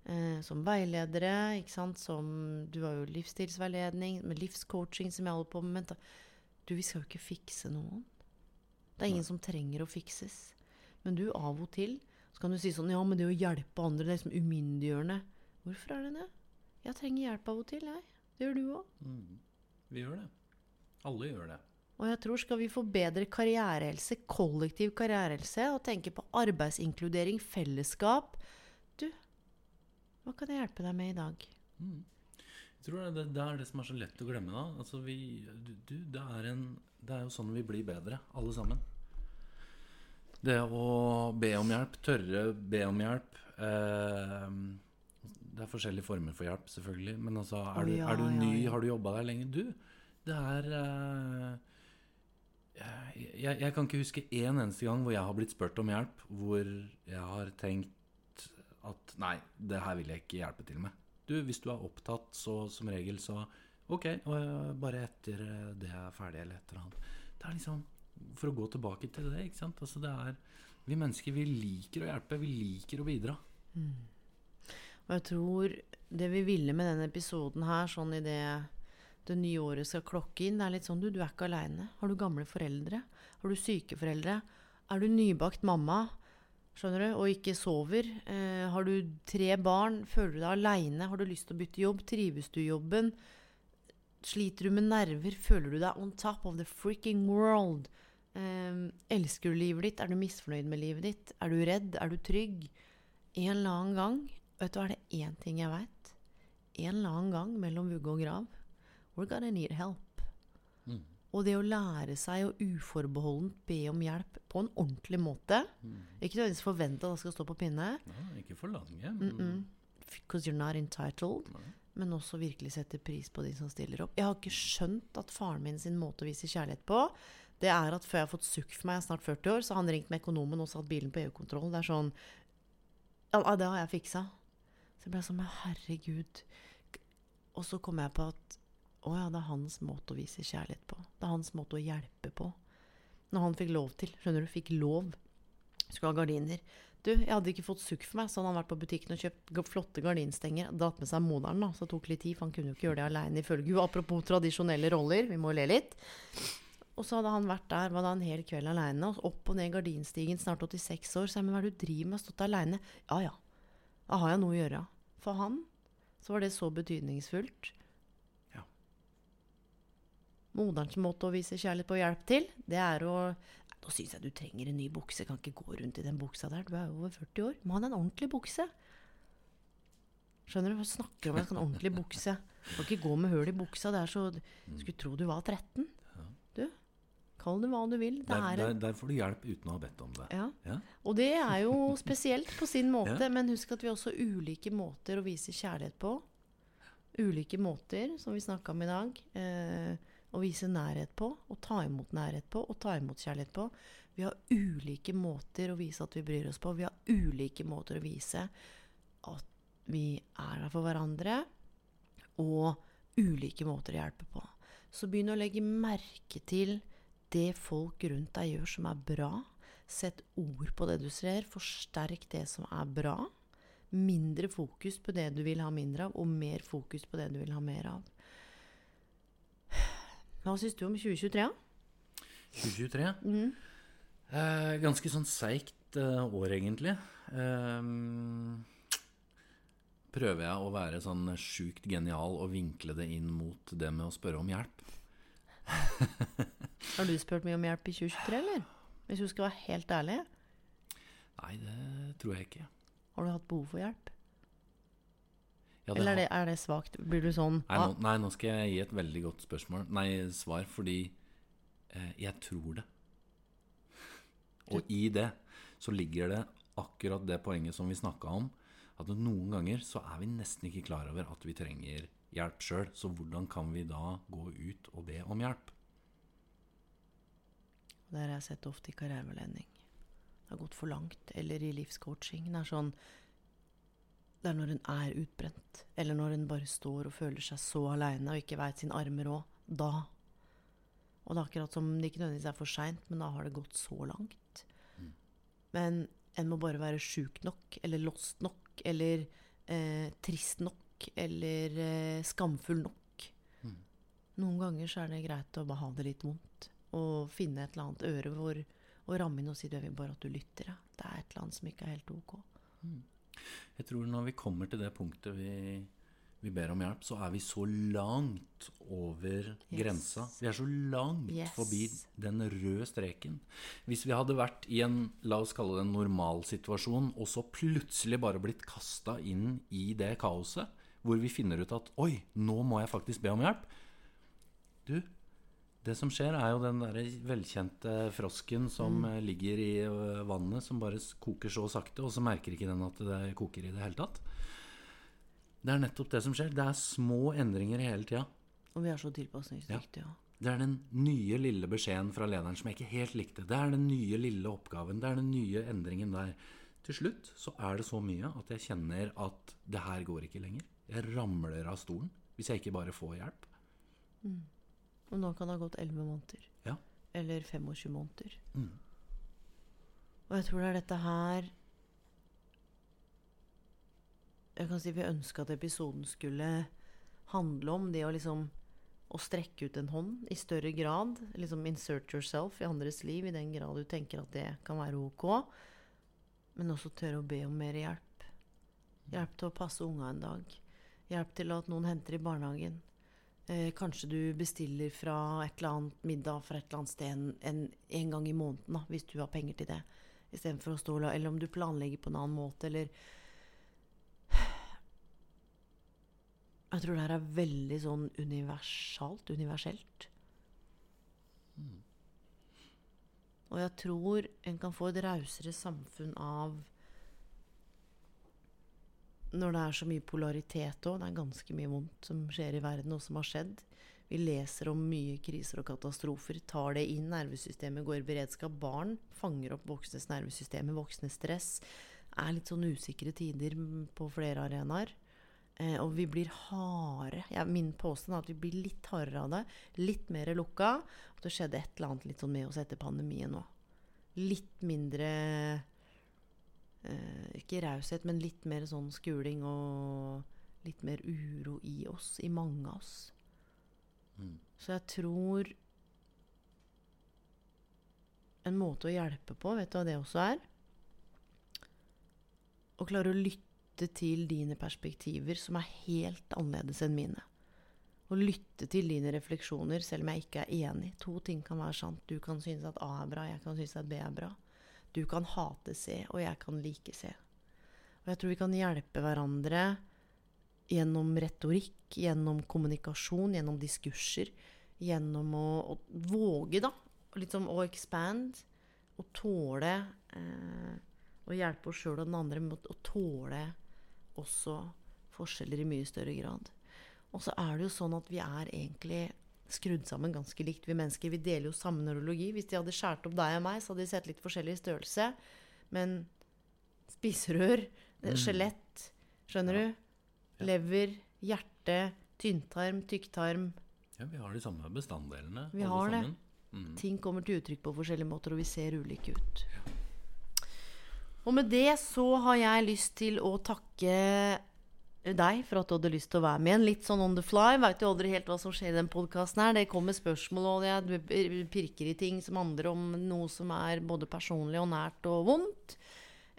Eh, som veiledere, ikke sant. Som Du har jo livsstilsveiledning, med livscoaching som jeg holder på med. Du, vi skal jo ikke fikse noen. Det er ingen som trenger å fikses. Men du, av og til så kan du si sånn Ja, men det å hjelpe andre, det er liksom umyndiggjørende. Hvorfor er det det? Jeg trenger hjelp av og til, jeg. Det gjør du òg. Mm. Vi gjør det. Alle gjør det. Og jeg tror skal vi få bedre karrierehelse, kollektiv karrierehelse, og tenke på arbeidsinkludering, fellesskap hva kan jeg hjelpe deg med i dag? Mm. Jeg tror det, det er det som er så lett å glemme. da Altså vi, du, det, er en, det er jo sånn vi blir bedre, alle sammen. Det å be om hjelp, tørre be om hjelp eh, Det er forskjellige former for hjelp, selvfølgelig. Men altså, er, du, er du ny, har du jobba der lenge? Du, det er eh, jeg, jeg kan ikke huske én eneste gang hvor jeg har blitt spurt om hjelp, hvor jeg har tenkt at nei, det her vil jeg ikke hjelpe til med. Du, hvis du er opptatt, så som regel så Ok, øh, bare etter øh, det er ferdig, eller et eller annet. Det er liksom For å gå tilbake til det, ikke sant. Altså det er Vi mennesker, vi liker å hjelpe. Vi liker å bidra. Og jeg tror det vi ville med denne episoden her, sånn i det det nye året skal klokke inn, det er litt sånn du, du er ikke aleine. Har du gamle foreldre? Har du syke foreldre? Er du nybakt mamma? Skjønner du? Og ikke sover? Eh, har du tre barn? Føler du deg aleine? Har du lyst til å bytte jobb? Trives du i jobben? Sliter du med nerver? Føler du deg on top of the freaking world? Eh, elsker du livet ditt? Er du misfornøyd med livet ditt? Er du redd? Er du trygg? En eller annen gang Vet du hva, er det én ting jeg veit? en eller annen gang mellom vugge og grav We're gonna need help. Mm. Og det å lære seg å uforbeholdent be om hjelp på en ordentlig måte Ikke nødvendigvis forvente at det skal stå på pinne, Ja, ikke forlange. Mm-mm. because you're not entitled, Nei. men også virkelig sette pris på de som stiller opp. Jeg har ikke skjønt at faren min sin måte å vise kjærlighet på, det er at før jeg har fått sukk for meg, jeg er snart 40 år, så har han ringt med økonomen og satt bilen på EU-kontroll. Det er sånn Ja, ja, det har jeg fiksa. Så jeg ble sånn Men herregud. Og så kom jeg på at å ja, det er hans måte å vise kjærlighet på. Det er hans måte å hjelpe på. Når han fikk lov til, skjønner du, fikk lov. Skulle ha gardiner. Du, jeg hadde ikke fått sukk for meg, så hadde han vært på butikken og kjøpt flotte gardinstenger. Dratt med seg moderen, da, så det tok litt tid, for han kunne jo ikke gjøre det aleine ifølge henne. Apropos tradisjonelle roller, vi må le litt. Og så hadde han vært der, var da en hel kveld aleine, opp og ned gardinstigen, snart 86 år. Så jeg, men hva er det du driver med, stått aleine? Ja ja, da har jeg noe å gjøre. For han så var det så betydningsfullt. Moderens måte å vise kjærlighet på og hjelp til, det er å Nå syns jeg du trenger en ny bukse. Kan ikke gå rundt i den buksa der. Du er jo over 40 år. Må ha en ordentlig bukse. Skjønner du? Hva snakker om en ordentlig bukse? Kan ikke gå med hull i buksa. Det er så Skulle tro du var 13. Du, kall det hva du vil. Det Der, er der, der får du hjelp uten å ha bedt om det. ja. Ja. Og det er jo spesielt på sin måte, Ja. men husk at vi har også ulike måter å vise kjærlighet på. Ulike måter, som vi snakka om i dag. Eh, å vise nærhet på, og ta imot nærhet på, og ta imot kjærlighet på. Vi har ulike måter å vise at vi bryr oss på. Vi har ulike måter å vise at vi er der for hverandre, og ulike måter å hjelpe på. Så begynn å legge merke til det folk rundt deg gjør som er bra. Sett ord på det du ser. Forsterk det som er bra. Mindre fokus på det du vil ha mindre av, og mer fokus på det du vil ha mer av. Hva syns du om 2023? da? 2023. Mm. Eh, ganske sånn seigt eh, år, egentlig. Eh, prøver jeg å være sånn sjukt genial og vinkle det inn mot det med å spørre om hjelp. Har du spurt mye om hjelp i 2023, eller? Hvis du skal være helt ærlig, Nei, det tror jeg ikke. har du hatt behov for hjelp? Ja, Eller er det, er det svakt? Blir du sånn Nei ah, nå, nei, nå skal jeg gi et veldig godt spørsmål Nei, svar, fordi eh, jeg tror det. Og i det så ligger det akkurat det poenget som vi snakka om, at noen ganger så er vi nesten ikke klar over at vi trenger hjelp sjøl. Så hvordan kan vi da gå ut og be om hjelp? Det har jeg sett ofte i karriereveiledning. Det har gått for langt. Eller i livscoaching. Det er sånn Det er når hun er utbrent. Eller når hun bare står og føler seg så aleine og ikke veit sin arme råd. Da. Og det er akkurat som det ikke nødvendigvis er for seint, men da har det gått så langt. Men en må bare være sjuk nok, eller lost nok, eller eh, trist nok, eller eh, skamfull nok. Noen ganger så er det greit å bare ha det litt vondt. Og finne et eller annet øre hvor, og ramme inn og si du, jeg vil bare at du lytter. Ja. Det er et eller annet som ikke er helt ok. Jeg tror når vi kommer til det punktet vi, vi ber om hjelp, så er vi så langt over grensa. Vi er så langt Yes. forbi den røde streken. Hvis vi hadde vært i en, la oss kalle det en normalsituasjon, og så plutselig bare blitt kasta inn i det kaoset, hvor vi finner ut at oi, nå må jeg faktisk be om hjelp. Du, det som skjer, er jo den der velkjente frosken som mm. ligger i vannet, som bare koker så sakte, og så merker ikke den at det koker i det hele tatt. Det er nettopp det som skjer. Det er små endringer hele tida. Og vi er så tilpasningsdyktige. Ja. Det er den nye lille beskjeden fra lederen som jeg ikke helt likte. Det er den nye lille oppgaven. Det er den nye endringen der. Til slutt så er det så mye at jeg kjenner at det her går ikke lenger. Jeg ramler av stolen hvis jeg ikke bare får hjelp. Og nå kan det ha gått 11 måneder. Ja. Eller 25 måneder. Mm. Og jeg tror det er dette her Jeg kan si vi ønska at episoden skulle handle om det å liksom å strekke ut en hånd i større grad. Liksom insert yourself i andres liv i den grad du tenker at det kan være ok. Men også tørre å be om mer hjelp. Hjelp til å passe unga en dag. Hjelp til at noen henter i barnehagen. Eh, kanskje du bestiller fra et eller annet middag fra et eller annet sted en, en, en gang i måneden, da, hvis du har penger til det. Istedenfor å stå og Eller om du planlegger på en annen måte, eller Jeg tror det her er veldig sånn universalt, universelt. Og jeg tror en kan få et rausere samfunn av Når det er så mye polaritet òg. Det er ganske mye vondt som skjer i verden, og som har skjedd. Vi leser om mye kriser og katastrofer. Tar det inn. Nervesystemet går i beredskap. Barn fanger opp voksnes nervesystemer, voksnes stress. Er litt sånn usikre tider på flere arenaer. Eh, og vi blir harde. Ja, min påstand er at vi blir litt hardere av det. Litt mer lukka. Og det skjedde et eller annet litt sånn med oss etter pandemien nå. Litt mindre Ikke raushet, men litt mer sånn skuling og litt mer uro i oss. I mange av oss. Så jeg tror En måte å hjelpe på, vet du hva det også er? Å klare å lytte til dine perspektiver som er helt annerledes enn mine. Å lytte til dine refleksjoner selv om jeg ikke er enig. To ting kan være sant. Du kan synes at A er bra, jeg kan synes at B er bra. Du kan hate C, og jeg kan like C. Og jeg tror vi kan hjelpe hverandre gjennom retorikk, gjennom kommunikasjon, gjennom diskurser. Gjennom å, å våge, da. Liksom å expand. Å tåle eh, å hjelpe oss sjøl og den andre med å tåle også forskjeller i mye større grad. Og så er det jo sånn at vi er egentlig skrudd sammen ganske likt, vi mennesker. Vi deler jo samme neurologi. Hvis de hadde skåret opp deg og meg, så hadde de sett litt forskjellig størrelse. Men spiserør, skjelett, skjønner du? Lever, hjerte, tynntarm, tykktarm. Ja, vi har de samme bestanddelene. Vi har det. Mm. Ting kommer til uttrykk på forskjellige måter, og vi ser ulike ut. Og med det så har jeg lyst til å takke deg for at du hadde lyst til å være med igjen. Litt sånn on the fly. Veit jo aldri helt hva som skjer i den podkasten her. Det kommer spørsmål, og jeg pirker i ting som handler om noe som er både personlig og nært og vondt.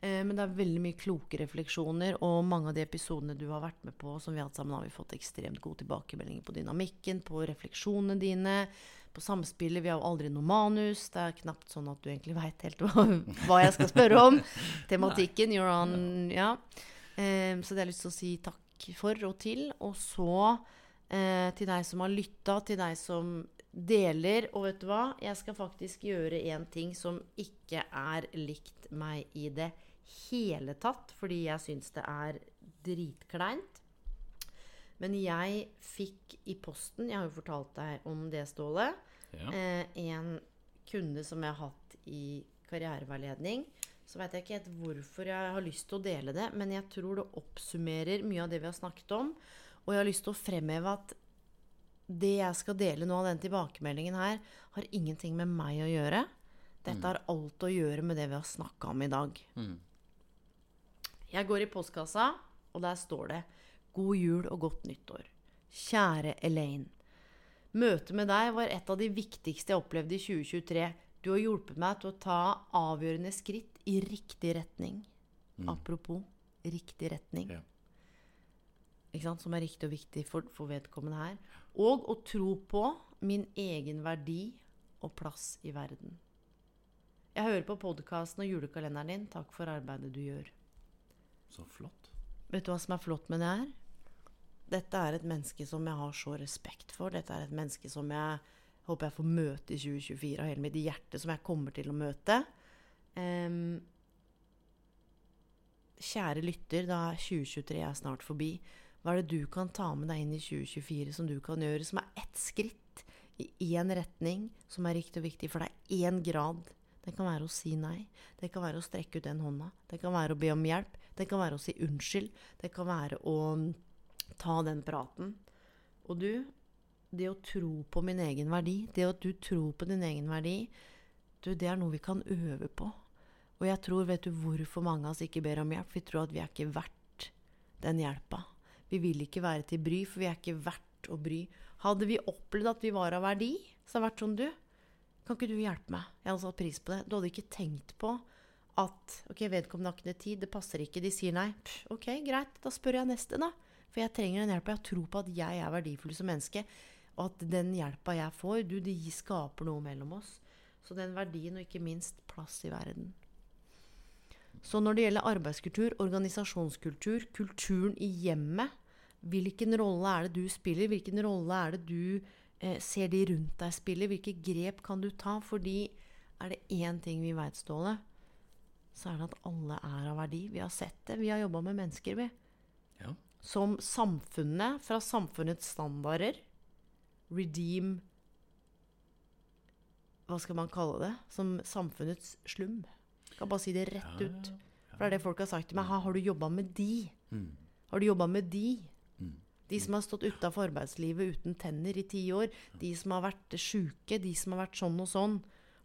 Eh, Men det er veldig mye kloke refleksjoner, og mange av de episodene du har vært med på, som vi har hatt sammen, har vi fått ekstremt gode tilbakemeldinger på dynamikken, på refleksjonene dine, på samspillet. Vi har jo aldri noe manus. Det er knapt sånn at du egentlig veit helt hva, hva jeg skal spørre om. Tematikken, you're on Ja. Eh, så det har jeg lyst til å si takk for og til. Og så uh, til deg som har lytta, til deg som deler. Og vet du hva? Jeg skal faktisk gjøre en ting som ikke er likt meg i det hele tatt, fordi jeg syns det er dritkleint. Men jeg fikk i posten, jeg har jo fortalt deg om det, Ståle, Ja. eh, en kunde som jeg har hatt i karriereveiledning. Så veit jeg ikke helt hvorfor jeg har lyst til å dele det, men jeg tror det oppsummerer mye av det vi har snakket om. Og jeg har lyst til å fremheve at det jeg skal dele nå av den tilbakemeldingen her, har ingenting med meg å gjøre. Dette har alt å gjøre med det vi har snakka om i dag. Mm. Jeg går i postkassa, og der står det 'God jul og godt nyttår'. Kjære Elaine. Møtet med deg var et av de viktigste jeg opplevde i 2023. Du har hjulpet meg til å ta avgjørende skritt i riktig retning. Apropos riktig retning. Ja. Ikke sant? Som er riktig og viktig for, for vedkommende her. Og å tro på min egen verdi og plass i verden. Jeg hører på podkasten og julekalenderen din. Takk for arbeidet du gjør. Så flott. Vet du hva som er flott med det her? Dette er et menneske som jeg har så respekt for. Dette er et menneske som jeg håper jeg får møte i 2024 av hele mitt hjerte, som jeg kommer til å møte. Em, kjære lytter, da er 2023 er snart forbi. Hva er det du kan ta med deg inn i 2024 som du kan gjøre, som er ett skritt i én retning, som er riktig og viktig for deg? Én grad. Det kan være å si nei. Det kan være å strekke ut den hånda. Det kan være å be om hjelp. Det kan være å si unnskyld. Det kan være å ta den praten. Og du, det å tro på min egen verdi, det at du tror på din egen verdi, du, det er noe vi kan øve på. Og jeg tror, vet du hvorfor mange av oss ikke ber om hjelp? Vi tror at vi er ikke verdt den hjelpa. Vi vil ikke være til bry, for vi er ikke verdt å bry. Hadde vi opplevd at vi var av verdi, så hadde det vært sånn, du, kan ikke du hjelpe meg? Jeg hadde satt pris på det. Du hadde ikke tenkt på at ok, vedkommende har ikke tid, det passer ikke, de sier nei. Pff, ok, greit, da spør jeg neste, da. For jeg trenger den hjelpa. Jeg tror på at jeg er verdifull som menneske. Og at den hjelpa jeg får, du, det skaper noe mellom oss. Så den verdien, og ikke minst plass i verden. Så når det gjelder arbeidskultur, organisasjonskultur, kulturen i hjemmet, Hvilken rolle er det du spiller? Hvilken rolle er det du eh, ser de rundt deg spille? Hvilke grep kan du ta? Fordi er det én ting vi veit, Ståle, så er det at alle er av verdi. Vi har sett det. Vi har jobba med mennesker, vi. Ja. Som samfunnet, fra samfunnets standarder, redeem Hva skal man kalle det? Som samfunnets slum. Kan bare si det rett ut. For det er det folk har sagt til meg. Har du jobba med de? Mm. Har du jobba med de? De som har stått utafor arbeidslivet uten tenner i ti år. De som har vært sjuke. De som har vært sånn og sånn.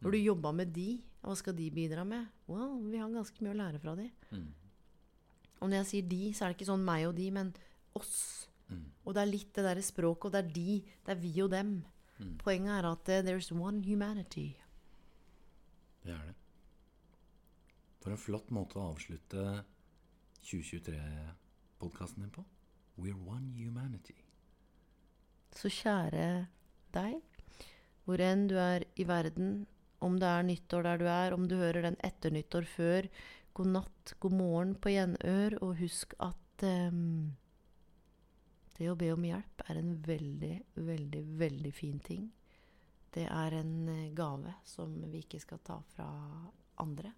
Har du jobba med de? Hva skal de bidra med? Well, vi har ganske mye å lære fra de. Og når jeg sier de, så er det ikke sånn meg og de, men oss. Og det er litt det derre språket, og det er de, det er vi og dem. Poenget er at there there's one humanity. Det er det. For en flott måte å avslutte 2023-podkasten din på. We're one humanity. Så kjære deg, hvor enn du er i verden, om det er nyttår der du er, om du hører den etter nyttår før, god natt, god morgen på gjenør, og husk at um, det å be om hjelp er en veldig, veldig, veldig fin ting. Det er en eh, gave som vi ikke skal ta fra andre